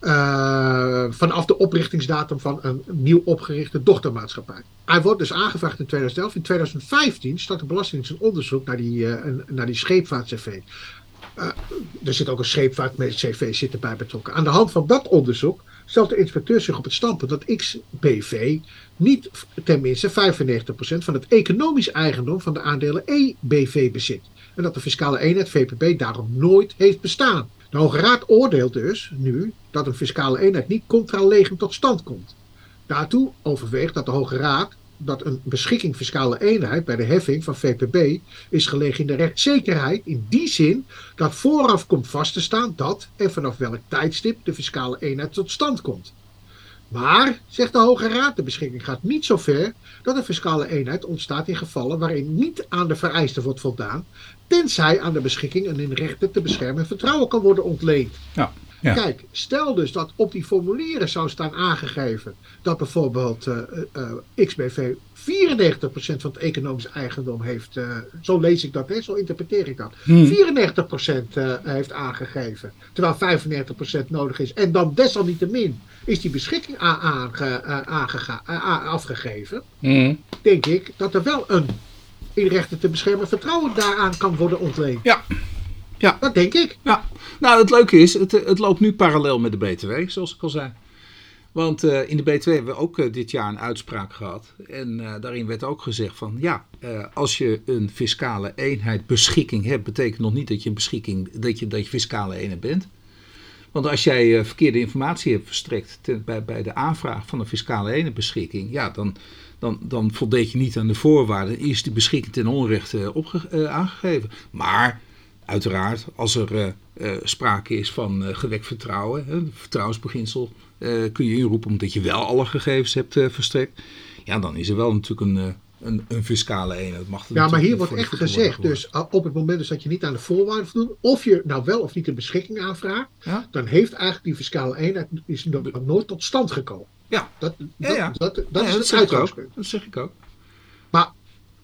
eh, vanaf de oprichtingsdatum van een nieuw opgerichte dochtermaatschappij. Hij wordt dus aangevraagd in 2011. In 2015 start de Belastingdienst een onderzoek naar die, eh, naar die scheepvaart-CV. Er zit ook een scheepvaart met CV zit erbij betrokken. Aan de hand van dat onderzoek stelt de inspecteur zich op het standpunt dat XBV niet tenminste 95% van het economisch eigendom van de aandelen EBV bezit. En dat de fiscale eenheid VPB daarom nooit heeft bestaan. De Hoge Raad oordeelt dus nu dat een fiscale eenheid niet contra legem tot stand komt. Daartoe overweegt dat de Hoge Raad dat een beschikking fiscale eenheid bij de heffing van VPB is gelegen in de rechtszekerheid in die zin dat vooraf komt vast te staan dat en vanaf welk tijdstip de fiscale eenheid tot stand komt. Maar, zegt de Hoge Raad, de beschikking gaat niet zo ver dat een fiscale eenheid ontstaat in gevallen waarin niet aan de vereisten wordt voldaan, tenzij aan de beschikking een in rechten te beschermen vertrouwen kan worden ontleend. Ja. Ja. Kijk, stel dus dat op die formulieren zou staan aangegeven dat bijvoorbeeld eh, eh, XBV 94% van het economisch eigendom heeft, eh, zo lees ik dat, hè, zo interpreteer ik dat, Hmm. 94% eh, heeft aangegeven, terwijl 95% nodig is. En dan desalniettemin is die beschikking aange, eh, eh, afgegeven, Mhm. denk ik dat er wel een in rechten te beschermen vertrouwen daaraan kan worden ontleend. Ja. Ja. Dat denk ik. Ja, nou het leuke is, het, het loopt nu parallel met de BTW, zoals ik al zei. Want eh, in de BTW hebben we ook eh, dit jaar een uitspraak gehad. En eh, daarin werd ook gezegd van ja, als je een fiscale eenheid beschikking hebt, betekent nog niet dat je, een beschikking, dat je, dat je fiscale eenheid bent. Want als jij eh, verkeerde informatie hebt verstrekt bij, bij de aanvraag van een fiscale eenheidsbeschikking, ja, dan, dan, dan voldeed je niet aan de voorwaarden. Is die beschikking ten onrechte opge- eh, aangegeven. Maar uiteraard, als er eh, eh, sprake is van eh, gewekt vertrouwen, hè, vertrouwensbeginsel, eh, kun je inroepen omdat je wel alle gegevens hebt eh, verstrekt. Ja, dan is er wel natuurlijk een, eh, een, een fiscale eenheid. Mag er Ja, maar hier wordt echt gezegd, dus op het moment dus dat je niet aan de voorwaarden voldoet, of je nou wel of niet een beschikking aanvraagt, Ja? dan heeft eigenlijk die fiscale eenheid is nog nooit tot stand gekomen. Ja. Dat, dat, Ja, dat, is het uitgangspunt. Dat zeg ik ook.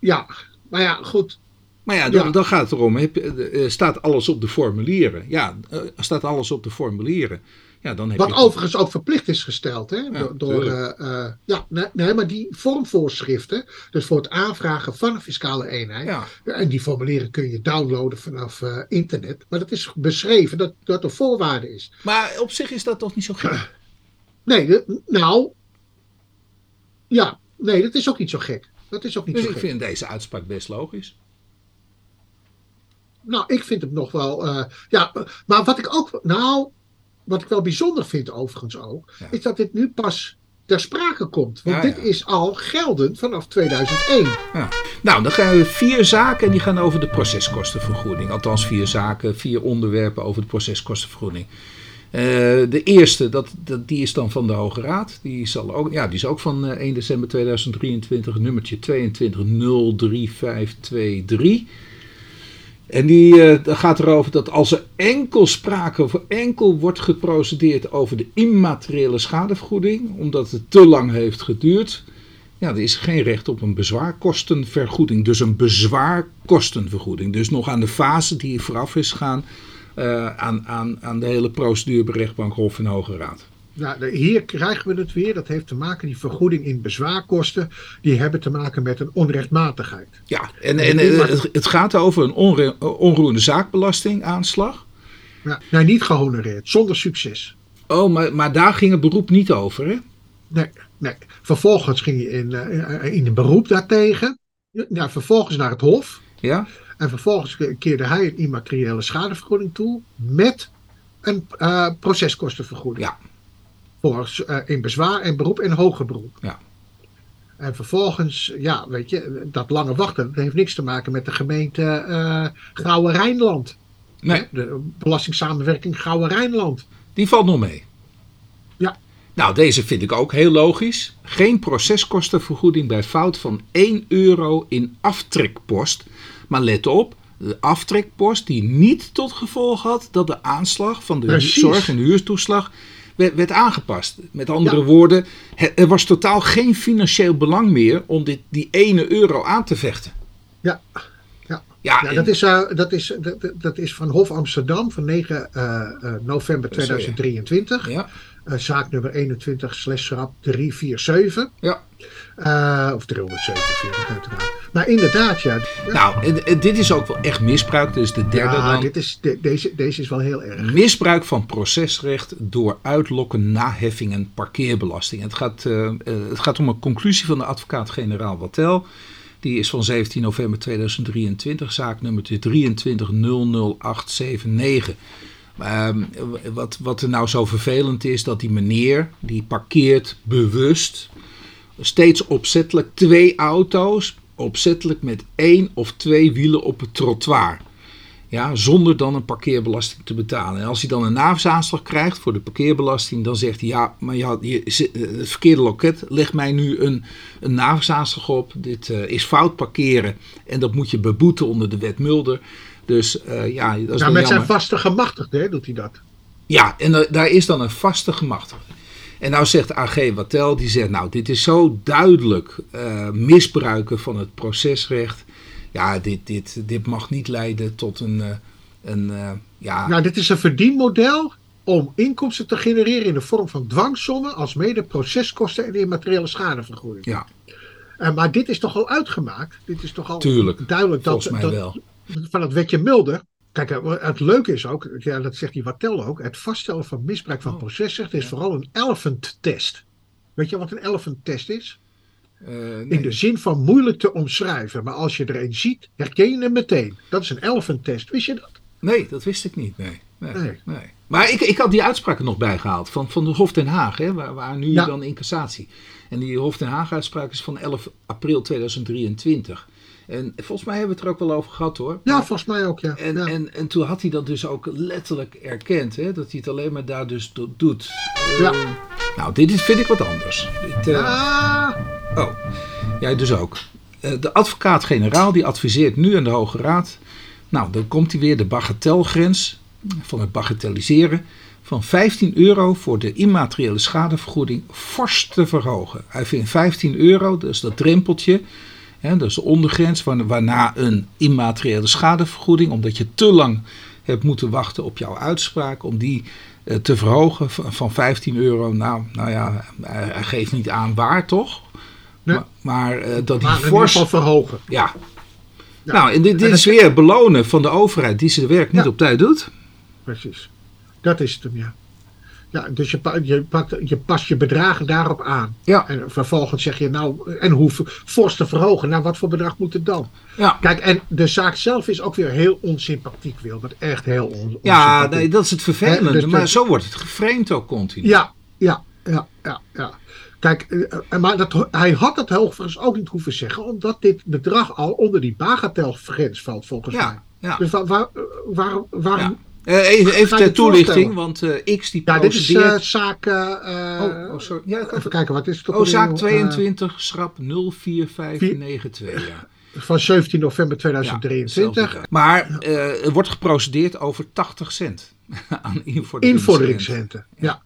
Ja, maar ja, goed. Maar ja, dan, gaat het erom, je- eh, staat alles op de formulieren? Ja, eh, staat alles op de formulieren? Ja, dan heb Wat je... overigens ook verplicht is gesteld. Hè? Ja, door, eh, eh, ja, nee, nee, maar die vormvoorschriften, dus voor het aanvragen van een fiscale eenheid, Ja, en die formulieren kun je downloaden vanaf eh, internet, maar dat is beschreven dat dat een voorwaarde is. maar op zich is dat toch niet zo gek? *clears throat* Nee, de- nou, ja, nee, dat is ook niet zo gek. Dat is ook niet Dus zo ik gek. vind deze uitspraak best logisch. Nou, ik vind het nog wel. ja, maar wat ik ook. Nou, wat ik wel bijzonder vind, overigens ook. Ja. Is dat dit nu pas ter sprake komt. Want Ja, dit ja. is al geldend vanaf 2001. Ja. Nou, dan gaan we vier zaken en die gaan over de proceskostenvergoeding. Althans, vier zaken, vier onderwerpen over de proceskostenvergoeding. Eh, de eerste, dat, dat, die is dan van de Hoge Raad. Die, zal ook, ja, die is ook van eh, 1 december 2023, nummertje 22.03523. En die dat gaat erover dat als er enkel sprake of enkel wordt geprocedeerd over de immateriële schadevergoeding, omdat het te lang heeft geduurd, ja, er is geen recht op een bezwaarkostenvergoeding. Dus een bezwaarkostenvergoeding. Dus nog aan de fase die vooraf is gegaan eh, aan, aan, aan de hele procedure bij rechtbank, Hof en Hoge Raad. Nou, hier krijgen we het weer. Dat heeft te maken, die vergoeding in bezwaarkosten. Die hebben te maken met een onrechtmatigheid. Ja, en, en eh, het, het gaat over een onre- onroerende zaakbelastingaanslag. Ja, nee, niet gehonoreerd, zonder succes. Oh, maar, maar daar ging het beroep niet over, hè? Nee, nee. Vervolgens ging je in, eh, in een beroep daartegen. Ja, vervolgens naar het Hof. Ja? En vervolgens keerde hij een immateriële schadevergoeding toe met een eh, proceskostenvergoeding. Ja. Voor, eh, in bezwaar en beroep en hoger beroep. Ja. En vervolgens, ja, weet je, dat lange wachten, dat heeft niks te maken met de gemeente eh Gouwe Rijnland. Nee, De belastingssamenwerking Gouwe Rijnland. die valt nog mee. Ja. Nou, deze vind ik ook heel logisch. Geen proceskostenvergoeding bij fout van 1 euro in aftrekpost. Maar let op, de aftrekpost die niet tot gevolg had dat de aanslag van de Precies. zorg- en huurtoeslag werd, werd aangepast. Met andere Ja. woorden, er was totaal geen financieel belang meer om dit, die ene euro aan te vechten. Ja. Ja. Ja, Ja, en- dat, is, eh, dat, is, dat, dat- is van Hof Amsterdam van 9 eh, eh, november Dat is zo, ja. 2023. ja, Eh, zaak nummer 21 slash rap 347. ja. Eh, of 347 uiteraard. Maar inderdaad, ja. Nou, en- en dit is ook wel echt misbruik. Dus de derde ja, dan. dit is, de- deze, deze is wel heel erg. Misbruik van procesrecht door uitlokken, naheffing en parkeerbelasting. Het gaat, eh, eh, het gaat om een conclusie van de advocaat-generaal Wattel. Die is van 17 november 2023, zaak nummer 2300879. Ehm, wat, wat er nou zo vervelend is, dat die meneer, die parkeert bewust, steeds opzettelijk twee auto's, opzettelijk met één of twee wielen op het trottoir. Ja, zonder dan een parkeerbelasting te betalen. En als hij dan een navisaanslag krijgt voor de parkeerbelasting, dan zegt hij: Ja, maar ja, je, eh, het verkeerde loket legt mij nu een, een op. Dit eh, is fout parkeren en dat moet je beboeten onder de wet Mulder. Dus eh, ja, dat is Nou, met zijn vaste gemachtigde hè, doet hij dat. Ja, en daar is dan een vaste gemachtigde. En nou zegt AG Wattel, die zegt, nou, dit is zo duidelijk eh, misbruiken van het procesrecht. Ja, dit, dit, dit mag niet leiden tot een, eh, een eh, ja, Nou, dit is een verdienmodel om inkomsten te genereren in de vorm van dwangsommen, als mede proceskosten en immateriële schadevergoeding. ja, Eh, maar dit is toch al uitgemaakt? Dit is toch al Tuurlijk, duidelijk dat, volgens mij dat wel. van het wetje Mulder. Kijk, eh, het leuke is ook, ja, dat zegt die Wattel ook, het vaststellen van misbruik van Oh, procesrecht is ja. vooral een elephant test. Weet je wat een elephant test is? Eh, nee. In de zin van moeilijk te omschrijven, maar als je er een ziet, herken je hem meteen. Dat is een elephant test. Wist je dat? nee, dat wist ik niet. Nee, nee, Nee. nee. Maar ik, ik had die uitspraak er nog bijgehaald van, van de Hof Den Haag, hè, waar, waar nu Ja. dan in cassatie. En die Hof Den Haag uitspraak is van 11 april 2023. En volgens mij hebben we het er ook wel over gehad hoor. Ja, Maar- volgens mij ook, ja. En, ja. en, en toen had hij dat dus ook letterlijk erkend, hè, dat hij het alleen maar daar dus do- doet. Eh, Ja. Nou, dit is, vind ik wat anders. Dit, eh, Ah, Oh, jij dus ook. Eh, de advocaat-generaal die adviseert nu aan de Hoge Raad. Nou, dan komt hij weer de bagatelgrens van het bagatelliseren van 15 euro voor de immateriële schadevergoeding fors te verhogen. Hij vindt 15 euro, is dat drempeltje, hè, dat is de ondergrens, waarna- waarna een immateriële schadevergoeding, omdat je te lang hebt moeten wachten op jouw uitspraak om die eh, te verhogen van van 15 euro. Nou, nou ja, hij hij geeft niet aan waar toch? Nee. Maar, maar eh, dat die Maar fors... verhogen. Ja. Ja. Nou, en dit, dit En is weer belonen van de overheid die zijn werk niet Ja. op tijd doet. Precies. Dat is het hem, ja. Ja, dus je, je, pakt, je past je bedragen daarop aan. Ja. En vervolgens zeg je, nou, en hoe fors te verhogen? Nou, wat voor bedrag moet het dan? Ja. Kijk, en de zaak zelf is ook weer heel onsympathiek, Wilbert. Echt heel on, Ja, onsympathiek. nee, dat is het vervelende. Dus maar dat- zo wordt het geframed ook continu. Ja, ja, ja, ja, ja. Kijk, eh, eh, maar dat, hij had het overigens ook niet hoeven zeggen, omdat dit bedrag al onder die bagatelgrens valt, volgens mij. Ja, ja. Dus waar, waar, waar, waarom... Ja. Eh, even even ter toelichting, want eh, X die Ja, dit is eh, zaak. eh, oh, oh, sorry. Ja, even kijken, wat is het? Oh, zaak alweer? 22, schrap 04592. Ja. Van 17 november Ja, 2023. hetzelfde. maar eh, er wordt geprocedeerd over 80 cent *laughs* aan invorderingscent. Invorderingsrente. Ja.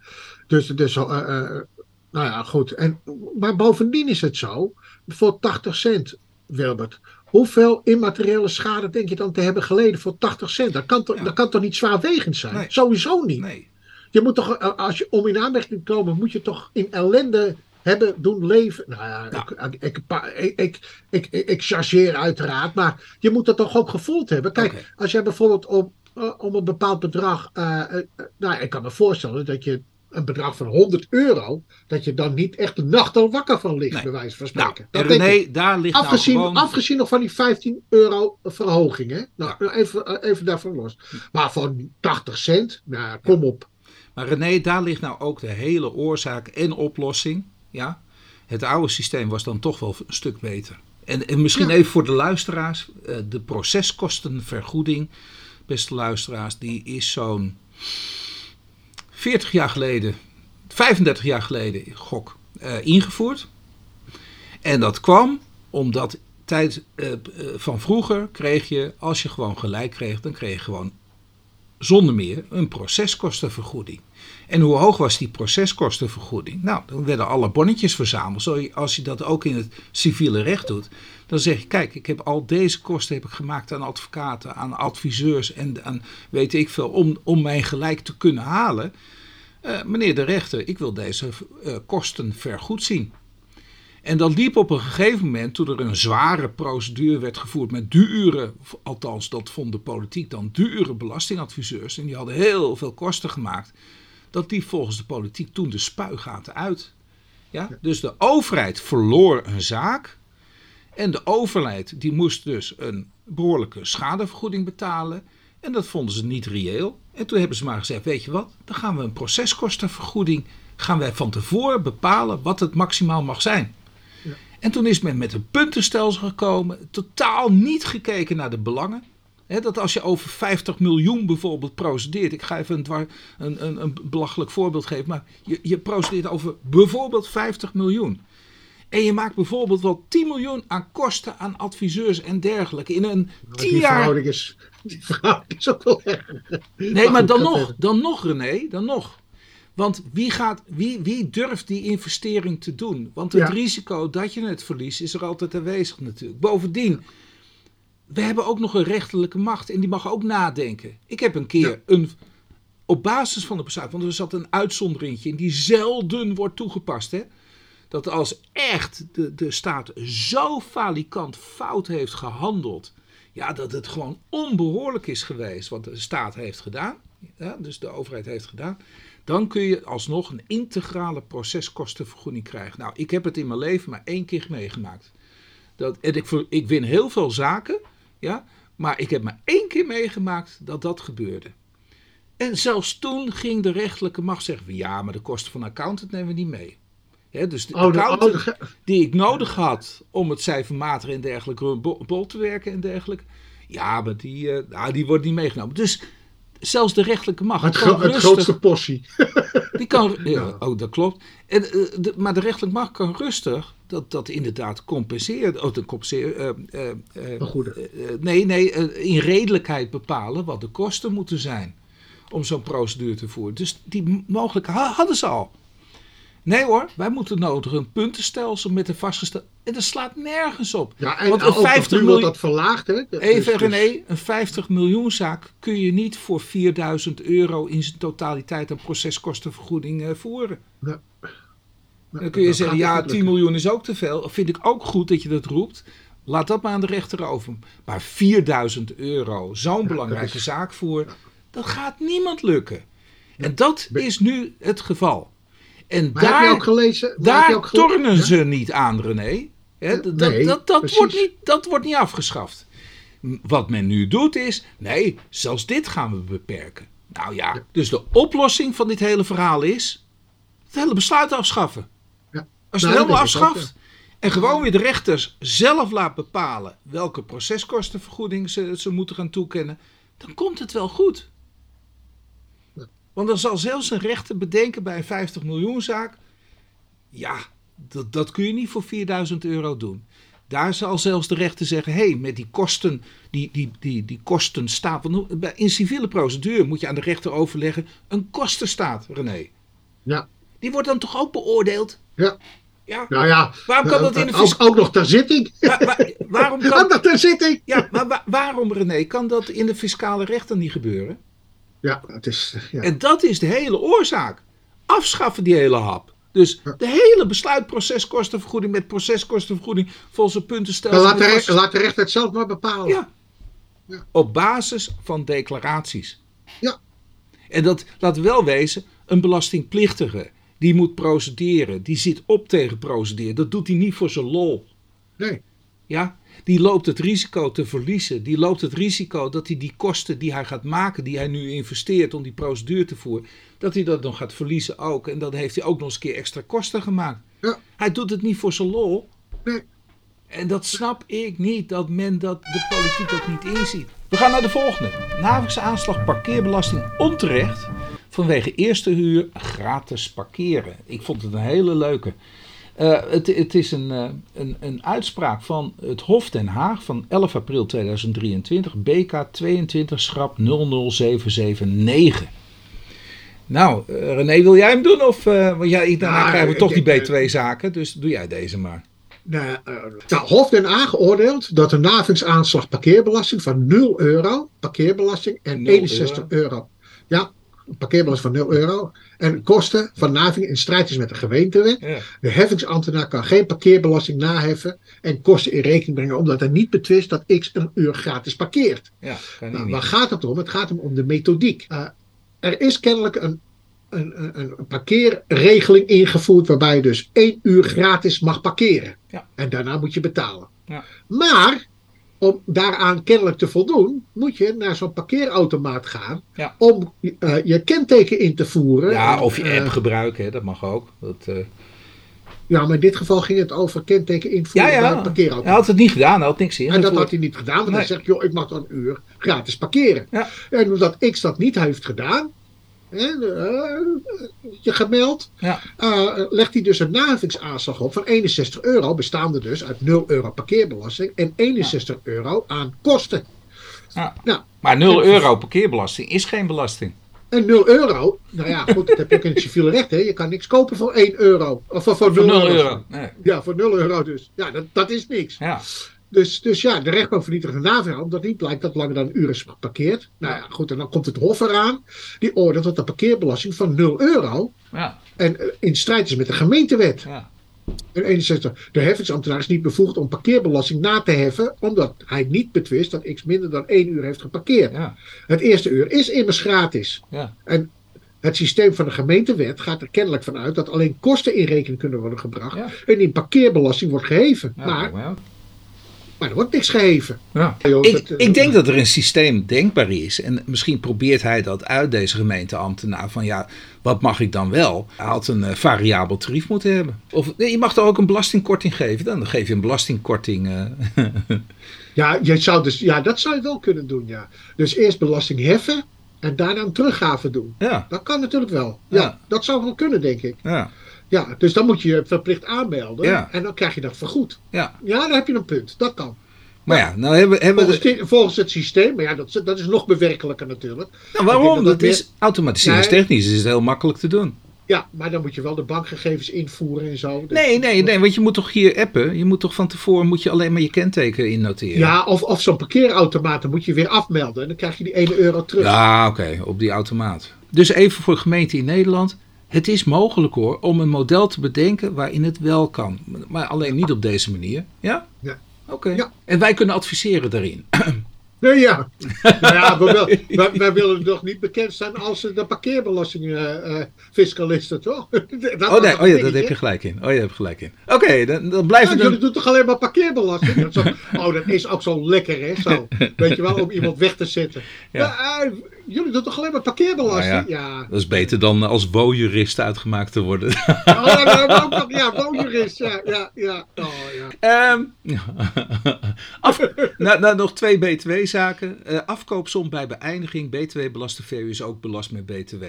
Dus, dus nou ja, goed. En, maar bovendien is het zo, voor 80 cent, Wilbert. Hoeveel immateriële schade denk je dan te hebben geleden voor 80 cent? Dat kan toch, Ja. dat kan toch niet zwaarwegend zijn? Nee. Sowieso niet. Nee. Je moet toch, eh, als je om in aanmerking te komen, moet je toch in ellende hebben doen leven. Nou ja, Ja. Ik, ik, ik, ik, ik, ik, ik chargeer uiteraard, maar je moet dat toch ook gevoeld hebben. Kijk, als jij bijvoorbeeld om, eh, om een bepaald bedrag, eh, eh, nou ik kan me voorstellen dat je een bedrag van 100 euro, dat je dan niet echt de nacht al wakker van ligt, Nee. bij wijze van Nou, spreken. dat ik. René, daar ligt Afgezien, nou gewoon... afgezien nog van die 15 euro verhoging, hè? Nou, Ja. even, eh, even daarvan los. Maar van 80 cent, nou, kom op. Maar René, daar ligt nou ook de hele oorzaak en oplossing. Ja? Het oude systeem was dan toch wel een stuk beter. En, en misschien Ja. even voor de luisteraars. eh, De proceskostenvergoeding, beste luisteraars, die is zo'n 40 jaar geleden, 35 jaar geleden, gok, eh, ingevoerd. En dat kwam omdat tijd eh, eh, van vroeger kreeg je, als je gewoon gelijk kreeg, dan kreeg je gewoon zonder meer een proceskostenvergoeding. En hoe hoog was die proceskostenvergoeding? Nou, dan werden alle bonnetjes verzameld. Zo, als je dat ook in het civiele recht doet, dan zeg je: kijk, ik heb al deze kosten heb ik gemaakt aan advocaten, aan adviseurs en aan weet ik veel, om, om mijn gelijk te kunnen halen. Eh, meneer de rechter, ik wil deze eh, kosten vergoed zien. En dat liep op een gegeven moment, toen er een zware procedure werd gevoerd met dure, althans dat vond de politiek dan, dure belastingadviseurs, en die hadden heel veel kosten gemaakt, dat die volgens de politiek toen de spuigaten uit. Ja? Dus de overheid verloor een zaak en de overheid die moest dus een behoorlijke schadevergoeding betalen en dat vonden ze niet reëel. En toen hebben ze maar gezegd, weet je wat, dan gaan we een proceskostenvergoeding, gaan wij van tevoren bepalen wat het maximaal mag zijn. En toen is men met een puntenstelsel gekomen, totaal niet gekeken naar de belangen. Dat als je over 50 miljoen bijvoorbeeld procedeert, ik ga even een, dwar- een, een, een belachelijk voorbeeld geven, maar je, je procedeert over bijvoorbeeld 50 miljoen. En je maakt bijvoorbeeld wel 10 miljoen aan kosten aan adviseurs en dergelijke. In een Maar 10 die jaar. verhouding is, die verhouding is ook wel erg. Nee, maar dan nog, dan nog René, dan nog. Want wie, gaat, wie, wie durft die investering te doen? Want het Ja. risico dat je het verliest is er altijd aanwezig natuurlijk. Bovendien, we hebben ook nog een rechterlijke macht en die mag ook nadenken. Ik heb een keer Ja. een, op basis van de besluit, want er zat een uitzonderingetje in die zelden wordt toegepast. Hè? Dat als echt de, de staat zo falikant fout heeft gehandeld, ja, dat het gewoon onbehoorlijk is geweest wat de staat heeft gedaan, ja, dus de overheid heeft gedaan, dan kun je alsnog een integrale proceskostenvergoeding krijgen. Nou, ik heb het in mijn leven maar één keer meegemaakt. Dat, en ik win heel veel zaken, ja, maar ik heb maar één keer meegemaakt dat dat gebeurde. En zelfs toen ging de rechterlijke macht zeggen: ja, maar de kosten van accountant nemen we niet mee. Dus de Oh, accountant oh, de- die ik nodig had om het cijfermatig en dergelijke bol, te werken en dergelijke. Ja, maar die, eh, nou, die wordt niet meegenomen. Dus zelfs de rechterlijke macht het, kan gro- het rustig- grootste portie. die kan, *laughs* ja, oh, dat klopt. En, eh, de, maar de rechterlijke macht kan rustig dat, dat inderdaad compenseren. Oh, compenseren eh, eh, eh, nee, nee, in redelijkheid bepalen wat de kosten moeten zijn om zo'n procedure te voeren. Dus die mogelijkheid ha- hadden ze al. Nee hoor, wij moeten nodig een puntenstelsel met een vastgesteld. En dat slaat nergens op. Ja, en Want een ook nog 50 nu miljoen- wordt dat verlaagd, hè? Dus- Even dus- René, een 50 miljoenzaak kun je niet voor 4000 euro in zijn totaliteit een proceskostenvergoeding voeren. Nee. Dan kun je dat zeggen, ja, niet 10 lukken. miljoen is ook te veel. Vind ik ook goed dat je dat roept. Laat dat maar aan de rechter over. Maar 4000 euro, zo'n belangrijke is- zaak voor, dat gaat niemand lukken. En dat is nu het geval. En Maar heb je daar, ook gelezen? heb je daar ook tornen Ja? ze niet aan, René. Dat, dat, Nee, dat, dat, precies. wordt niet, dat wordt niet afgeschaft. Wat men nu doet is, nee, zelfs dit gaan we beperken. Nou ja, dus de oplossing van dit hele verhaal is het hele besluit afschaffen. Als je Nou, het helemaal ook, afschaft en gewoon weer de rechters zelf laat bepalen welke proceskostenvergoeding ze, ze moeten gaan toekennen, dan komt het wel goed. Want dan zal zelfs een rechter bedenken bij een 50 miljoen zaak, ja, dat, dat kun je niet voor 4000 euro doen. Daar zal zelfs de rechter zeggen: hé, hey, met die kosten, die, die, die, die in civiele procedure moet je aan de rechter overleggen: een kostenstaat, René. Ja. Die wordt dan toch ook beoordeeld? Ja. Ja. Nou ja. Waarom kan dat in de ook, ook nog ter zitting. Wa- wa- waarom *laughs* Ook kan, nog ter zitting. ja, maar wa- waarom, René, kan dat in de fiscale rechter niet gebeuren? Ja, het is. Ja. En dat is de hele oorzaak. Afschaffen die hele hap. Dus de hele besluitproceskostenvergoeding met proceskostenvergoeding volgens een puntenstelsel. Laat, de, met re- kosten- laat de rechter het zelf maar bepalen. Ja. Ja. Op basis van declaraties. Ja. En dat, laat wel wezen, een belastingplichtige die moet procederen, die zit op tegen procederen. Dat doet hij niet voor zijn lol. Nee. Ja? Die loopt het risico te verliezen. Die loopt het risico dat hij die kosten die hij gaat maken, die hij nu investeert om die procedure te voeren, dat hij dat dan gaat verliezen ook. En dan heeft hij ook nog eens een keer extra kosten gemaakt. Ja. Hij doet het niet voor zijn lol. Nee. En dat snap ik niet, dat men dat, de politiek dat niet inziet. We gaan naar de volgende. Navigs aanslag parkeerbelasting onterecht vanwege eerste huur gratis parkeren. Ik vond het een hele leuke. Eh, het, het is een, eh, een, een uitspraak van het Hof Den Haag van 11 april 2023, BK 22 schrap 00779. Nou, eh, René, wil jij hem doen? Of, want jij, daarna Ja, krijgen we toch die denk, B2-zaken, dus doe jij deze maar. Nou, nou, Hof Den Haag geoordeeld dat de navingsaanslag parkeerbelasting van 0 euro, parkeerbelasting en 0 61 euro. Ja, een parkeerbelasting van 0 euro. En kosten van naving in strijd is met de gemeentewet. Ja. De heffingsambtenaar kan geen parkeerbelasting naheffen en kosten in rekening brengen omdat hij niet betwist dat x een uur gratis parkeert. Ja, Nou, waar gaat het om? Het gaat hem om de methodiek. Eh, er is kennelijk een, een, een, een parkeerregeling ingevoerd waarbij je dus één uur gratis mag parkeren. Ja. En daarna moet je betalen. Ja. Maar om daaraan kennelijk te voldoen, moet je naar zo'n parkeerautomaat gaan Ja. om eh, je kenteken in te voeren. Ja, En, of je eh, app gebruiken, hè, dat mag ook. Dat, eh, ja, maar in dit geval ging het over kenteken ja, invoeren bij een ja. Hij parkeerautomaat. had het niet gedaan, hij had niks in. En dat had hij niet gedaan, want Nee. hij zegt, joh, ik mag dan een uur gratis parkeren. Ja. En omdat X dat niet heeft gedaan, je gemeld, Ja. eh, legt hij dus een naheffingsaanslag op van 61 euro, bestaande dus uit 0 euro parkeerbelasting en 61 euro aan kosten. Ja. Nou, Maar 0 euro parkeerbelasting is geen belasting. en 0 euro, nou ja, goed, dat heb je ook in het civiele recht, hè. Je kan niks kopen voor 1 euro. Of voor, voor 0 Voor 0 euro. euro. Nee. Ja, voor 0 euro dus. Ja, dat, dat is niks. Ja. Dus, dus ja, de rechtbank vernietigt een navraag, omdat niet blijkt dat langer dan een uur is geparkeerd. Nou ja, goed, en dan komt het Hof eraan. Die oordeelt dat de parkeerbelasting van 0 euro Ja. en eh, in strijd is met de gemeentewet. Ja. En 61. De heffingsambtenaar is niet bevoegd om parkeerbelasting na te heffen, omdat hij niet betwist dat x minder dan 1 uur heeft geparkeerd. Ja. Het eerste uur is immers gratis. Ja. En het systeem van de gemeentewet gaat er kennelijk van uit dat alleen kosten in rekening kunnen worden gebracht Ja. en in parkeerbelasting wordt geheven. Maar. Maar er wordt niks geheven. Ja. Ik, eh, ik denk dat er een systeem denkbaar is. En misschien probeert hij dat uit, deze gemeenteambtenaar. Van ja, wat mag ik dan wel? Hij had een eh, variabel tarief moeten hebben. Of nee, je mag er ook een belastingkorting geven. Dan geef je een belastingkorting. eh. *laughs* Ja, je zou dus, ja, dat zou je wel kunnen doen, ja. Dus eerst belasting heffen en daarna een teruggave doen. ja, Dat kan natuurlijk wel. Ja, Ja. dat zou wel kunnen, denk ik. ja, Ja, dus dan moet je je verplicht aanmelden Ja. en dan krijg je dat vergoed. ja. Ja, dan heb je een punt. Dat kan. Maar ja, nou hebben, hebben. Volgens, het systeem, maar ja, dat, is- dat is nog bewerkelijker natuurlijk. Nou, waarom? Dat dat is automatiseringstechnisch is het heel makkelijk te doen. Ja, maar dan moet je wel de bankgegevens invoeren en zo. Nee, nee, nee, want je moet toch hier appen. Je moet toch van tevoren moet je alleen maar je kenteken innoteren. Ja, of, of zo'n parkeerautomaat, dan moet je weer afmelden. En dan krijg je die 1 euro terug. Ja, oké, op die automaat. Dus even voor gemeenten in Nederland. Het is mogelijk hoor om een model te bedenken waarin het wel kan. Maar alleen niet op deze manier. Ja? Ja. Oké. Ja. En wij kunnen adviseren daarin. *clears throat* Nee, ja. nou ja, we wil- wij, wij willen nog niet bekend zijn als de parkeerbelastingfiscalisten, toch? *laughs* Dat Oh was nee, een oh ja, daar dingetje. heb je gelijk in. Oh, je hebt gelijk in. Oké, dan, dan blijven we... jullie doen toch alleen maar parkeerbelasting? Dat zo- oh, dat is ook zo lekker, hè? Zo. *laughs* Weet je wel, om iemand weg te zetten. Ja. Ja. eh, jullie doen toch alleen maar parkeerbelasting? Nou ja. Dat is beter dan als wo-jurist uitgemaakt te worden. *laughs* Oh, ja, ook nog, ja, woonjurist. Ja, ja, ja. Oh, ja. Ehm, *laughs* af, nou, nou, nog twee BTW-zaken. Eh, afkoopsom bij beëindiging. BTW-belaste verhuur is ook belast met BTW.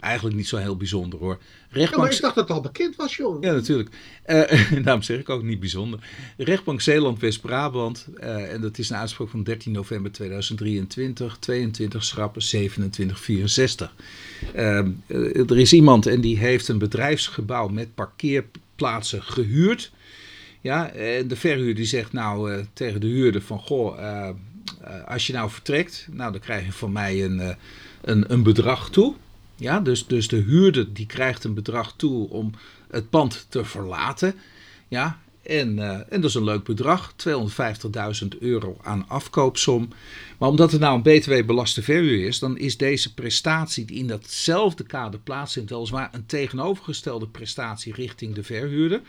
Eigenlijk niet zo heel bijzonder hoor. Ja, maar Rechtbank, ik dacht dat het al bekend was, joh. Ja, natuurlijk. Eh, *laughs* daarom zeg ik ook niet bijzonder. Rechtbank Zeeland-West-Brabant. eh, en dat is een uitspraak van 13 november 2023. 22 schrappen 2764. Ehm, eh, er is iemand en die heeft een bedrijfsgebouw met parkeerplaatsen gehuurd. Ja, en de verhuurder die zegt nou tegen de huurder van... Goh, als je nou vertrekt, nou dan krijg je van mij een, een, een bedrag toe. Ja, dus, dus de huurder die krijgt een bedrag toe om het pand te verlaten. Ja, en, eh, en dat is een leuk bedrag, 250.000 euro aan afkoopsom. Maar omdat het nou een btw-belaste verhuur is, dan is deze prestatie die in datzelfde kader plaatsvindt, weliswaar een tegenovergestelde prestatie richting de verhuurder.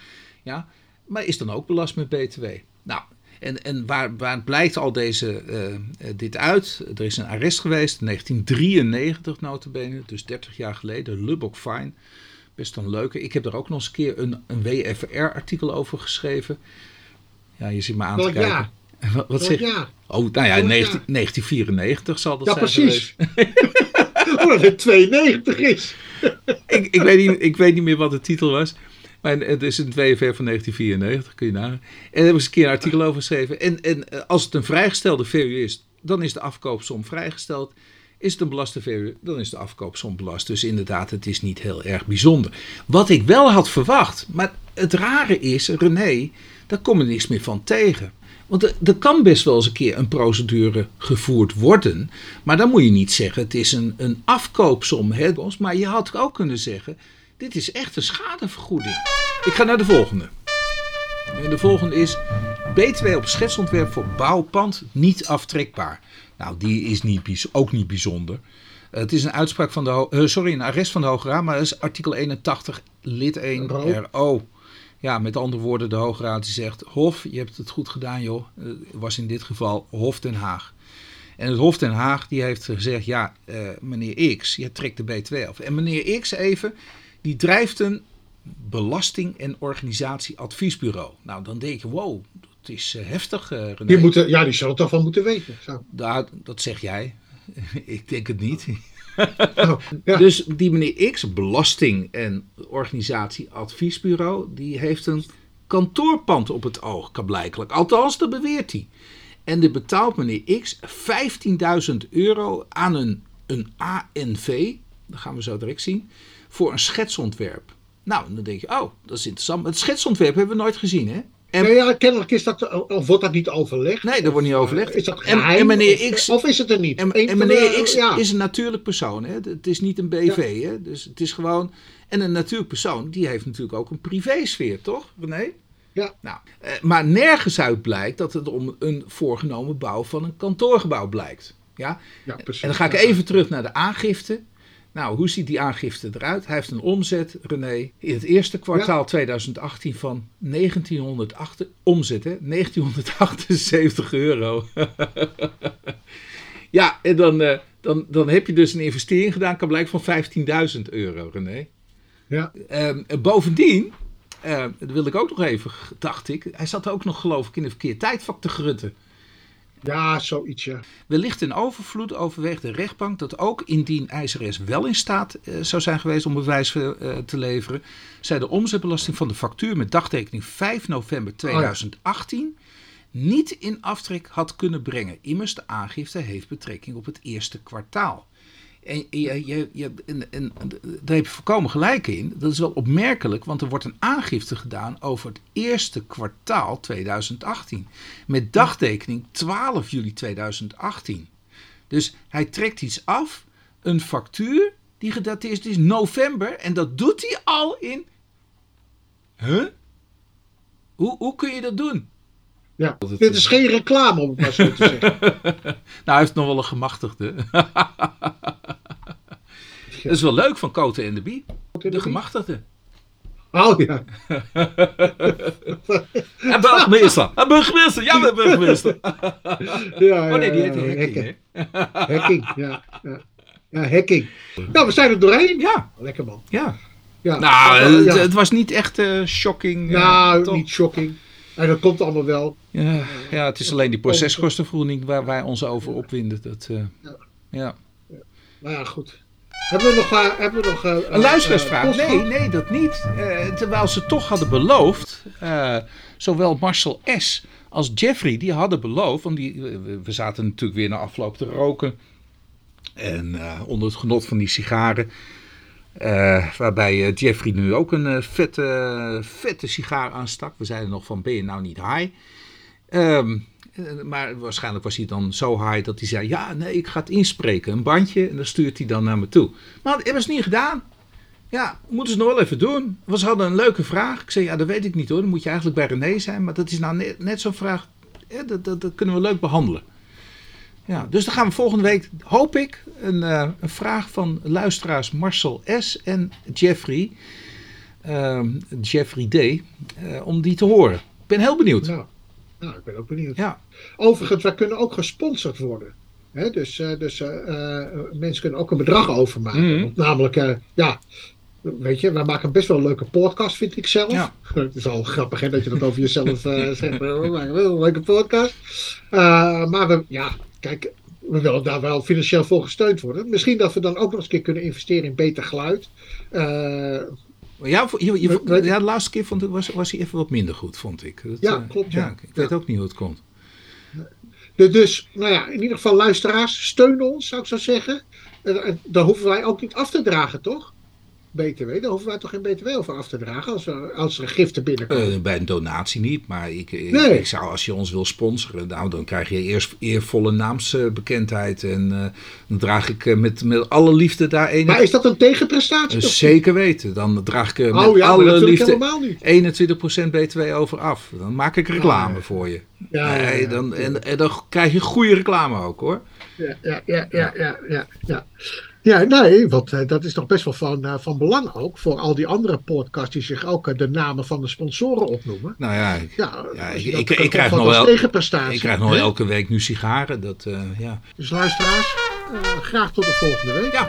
Ja, maar is dan ook belast met btw. Nou, en, en waar, waar blijkt al deze, eh, eh, dit uit? Er is een arrest geweest in 1993 notabene, dus 30 jaar geleden, Lubbock Fine. Best een leuke. Ik heb er ook nog eens een keer een, een WFR-artikel over geschreven. Ja, je ziet me aan te Welk kijken. jaar? Wat, zeg je? jaar? Oh, nou ja, Welk 19, jaar? 1994 zal dat Ja, zijn precies. geweest. *laughs* *laughs* Oh, dat het 92 is. ik, ik, weet niet, ik weet niet meer wat de titel was. Maar het is een WFR van 1994, kun je nagaan. En daar heb eens een keer een artikel over geschreven. En, en eh, als het een vrijgestelde verhuur is, dan is de afkoopsom vrijgesteld. Is het een belaste verhuur, dan is de afkoopsom belast. Dus inderdaad, het is niet heel erg bijzonder. Wat ik wel had verwacht, maar het rare is, René, daar kom je niks meer van tegen. Want er kan best wel eens een keer een procedure gevoerd worden. Maar dan moet je niet zeggen, het is een, een afkoopsom. Hè? Maar je had ook kunnen zeggen, dit is echt een schadevergoeding. Ik ga naar de volgende. En de volgende is BTW op schetsontwerp voor bouwpand niet aftrekbaar. Nou, die is niet, ook niet bijzonder. Het is een uitspraak van de, eh, sorry, een arrest van de Hoge Raad, maar dat is artikel 81 lid 1 Ro. RO. Ja, met andere woorden, de Hoge Raad die zegt, Hof, je hebt het goed gedaan joh. Eh, was in dit geval Hof Den Haag. En het Hof Den Haag die heeft gezegd, ja, eh, meneer X, je trekt de BTW af. En meneer X even, die drijft een belasting- en organisatieadviesbureau. Nou, dan denk je, wow, dat is eh, heftig, eh René. Die moeten, ja, die zullen het toch wel moeten weten. Zo. Daar- dat zeg jij. *laughs* Ik denk het niet. *laughs* Oh, ja. Dus die meneer X, belasting- en organisatieadviesbureau, die heeft een kantoorpand op het oog, kan blijkelijk. Althans, dat beweert hij. En die betaalt meneer X 15.000 euro aan een, een ANV, dat gaan we zo direct zien, voor een schetsontwerp. Nou, dan denk je, oh, dat is interessant. Het schetsontwerp hebben we nooit gezien, hè? En, Nee, ja, kennelijk is dat, of wordt dat niet overlegd? Nee, dat wordt niet overlegd. Is dat En- geheim? en meneer X- Of is het er niet? En, meneer de- X ja. is een natuurlijk persoon. Hè? Het is niet een BV. Hè? Dus het is gewoon. En een natuurlijk persoon, die heeft natuurlijk ook een privésfeer, toch, René? Ja. Nou, eh, maar nergens uit blijkt dat het om een voorgenomen bouw van een kantoorgebouw blijkt. Ja? Ja, precies. En dan ga ik even terug naar de aangifte. Nou, hoe ziet die aangifte eruit? Hij heeft een omzet, René, in het eerste kwartaal 2018 van 1908, omzet hè, 1978 euro. *laughs* ja, en dan, eh, dan, dan heb je dus een investering gedaan, kan blijken van 15.000 euro, René. Ja. Ehm, bovendien, eh, dat wil ik ook nog even, dacht ik, hij zat ook nog geloof ik in een verkeerd tijdvak te grutten. Ja, zoiets, ja. Wellicht in overvloed overweegt de rechtbank dat ook indien IJzeres wel in staat eh, zou zijn geweest om bewijs eh, te leveren, zij de omzetbelasting van de factuur met dagtekening 5 november 2018 niet in aftrek had kunnen brengen. Immers de aangifte heeft betrekking op het eerste kwartaal. En, je, je, je, en, en daar heb je volkomen gelijk in. Dat is wel opmerkelijk, want er wordt een aangifte gedaan over het eerste kwartaal 2018. Met dagtekening 12 juli 2018. Dus hij trekt iets af, een factuur die gedateerd is november. En dat doet hij al in. Huh? Hoe, hoe kun je dat doen? Ja, dit is geen reclame om het maar zo te zeggen. *laughs* nou, hij heeft nog wel een gemachtigde. *laughs* Dat is wel leuk van Cote en de Bie. De gemachtigde. Oh ja. *laughs* en burgemeester. En burgemeester. Ja, de burgemeester. *laughs* ja, oh nee, die heet ja, Hekking. Hekking. ja. ja. Ja, hacking. Nou, we zijn er doorheen. Ja, Lekker man. ja. Ja. Nou, Ja. het, het was niet echt eh, shocking. eh, nou, niet shocking. En dat komt allemaal wel. Ja, ja, het is alleen die proceskostenvergoeding waar wij ons over opwinden. Dat, eh, Ja. ja. Nou ja, goed. Hebben we nog... eh, hebben we nog eh, Een luisteraarsvraag? eh, post nee, nee, dat niet. Terwijl ze toch hadden beloofd, zowel Marcel S. als Jeffrey, die hadden beloofd, want die, we, zaten natuurlijk weer na afloop te roken. En onder het genot van die sigaren. waarbij Jeffrey nu ook een vette, vette sigaar aanstak. We zeiden nog van, ben je nou niet high? Eh, maar waarschijnlijk was hij dan zo high dat hij zei: Ja, nee, ik ga het inspreken. Een bandje. En dan stuurt hij dan naar me toe. Maar dat hebben ze niet gedaan. Ja, moeten ze nog wel even doen. Ze hadden een leuke vraag. Ik zei: Ja, dat weet ik niet hoor. Dan moet je eigenlijk bij René zijn. Maar dat is nou net, zo'n vraag. Ja, dat, dat, dat kunnen we leuk behandelen. Ja, dus dan gaan we volgende week, hoop ik, een, eh, een vraag van luisteraars Marcel S. en Jeffrey. ehm, Jeffrey D. eh, om die te horen. Ik ben heel benieuwd. Nou, nou, ik ben ook benieuwd. Ja. Overigens, wij kunnen ook gesponsord worden. Hè, dus eh, dus eh, eh, mensen kunnen ook een bedrag overmaken. Want namelijk, ja, weet je, wij maken best wel een leuke podcast, vind ik zelf. Ja. *laughs* Het is al grappig hè, dat je dat over jezelf *laughs* zegt. We maken wel een leuke podcast. Maar we, ja, kijk, we willen daar wel financieel voor gesteund worden. Misschien dat we dan ook nog eens een keer kunnen investeren in beter geluid. Eh, Ja, je, je- ja, de laatste keer vond ik, was, was hij even wat minder goed, vond ik. Dat, Ja, eh, klopt, ja. ik weet ook niet hoe het komt. Dus, nou ja, in ieder geval luisteraars, steun ons, zou ik zo zeggen. En, hoeven wij ook niet af te dragen, toch? BTW, daar hoeven wij toch geen BTW over af te dragen als, er- als er giften binnenkomen. Eh, bij een donatie niet, maar ik, ik, Nee. ik zou als je ons wil sponsoren, nou, dan krijg je eerst eervolle naamsbekendheid. En eh, dan draag ik eh, met, met alle liefde daar een. maar is dat een tegenprestatie? Zeker weten. Dan draag ik met Oh ja, maar alle liefde helemaal niet. 21% BTW over af. Dan maak ik reclame ja. voor je. Ja, ja, Nee, ja. dan, en, en dan krijg je goede reclame ook hoor. Ja, ja, ja, ja, ja, ja, ja. Nee, want eh, dat is toch best wel van, eh, van belang ook voor al die andere podcasts die zich ook eh, de namen van de sponsoren opnoemen. Nou ja, ik, Ja, ik- ik- krijg nog wel- tegenprestatie. ik krijg nog elke week nu sigaren. Dat, eh, ja. Dus luisteraars, eh, graag tot de volgende week. ja,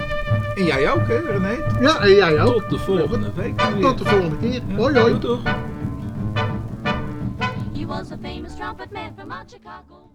en jij ook hè René? Ja, en jij ook. Tot de volgende week. Tot de volgende keer. Ja, Hoi, hoi. doei, doei. He was a famous trumpet man from out Chicago.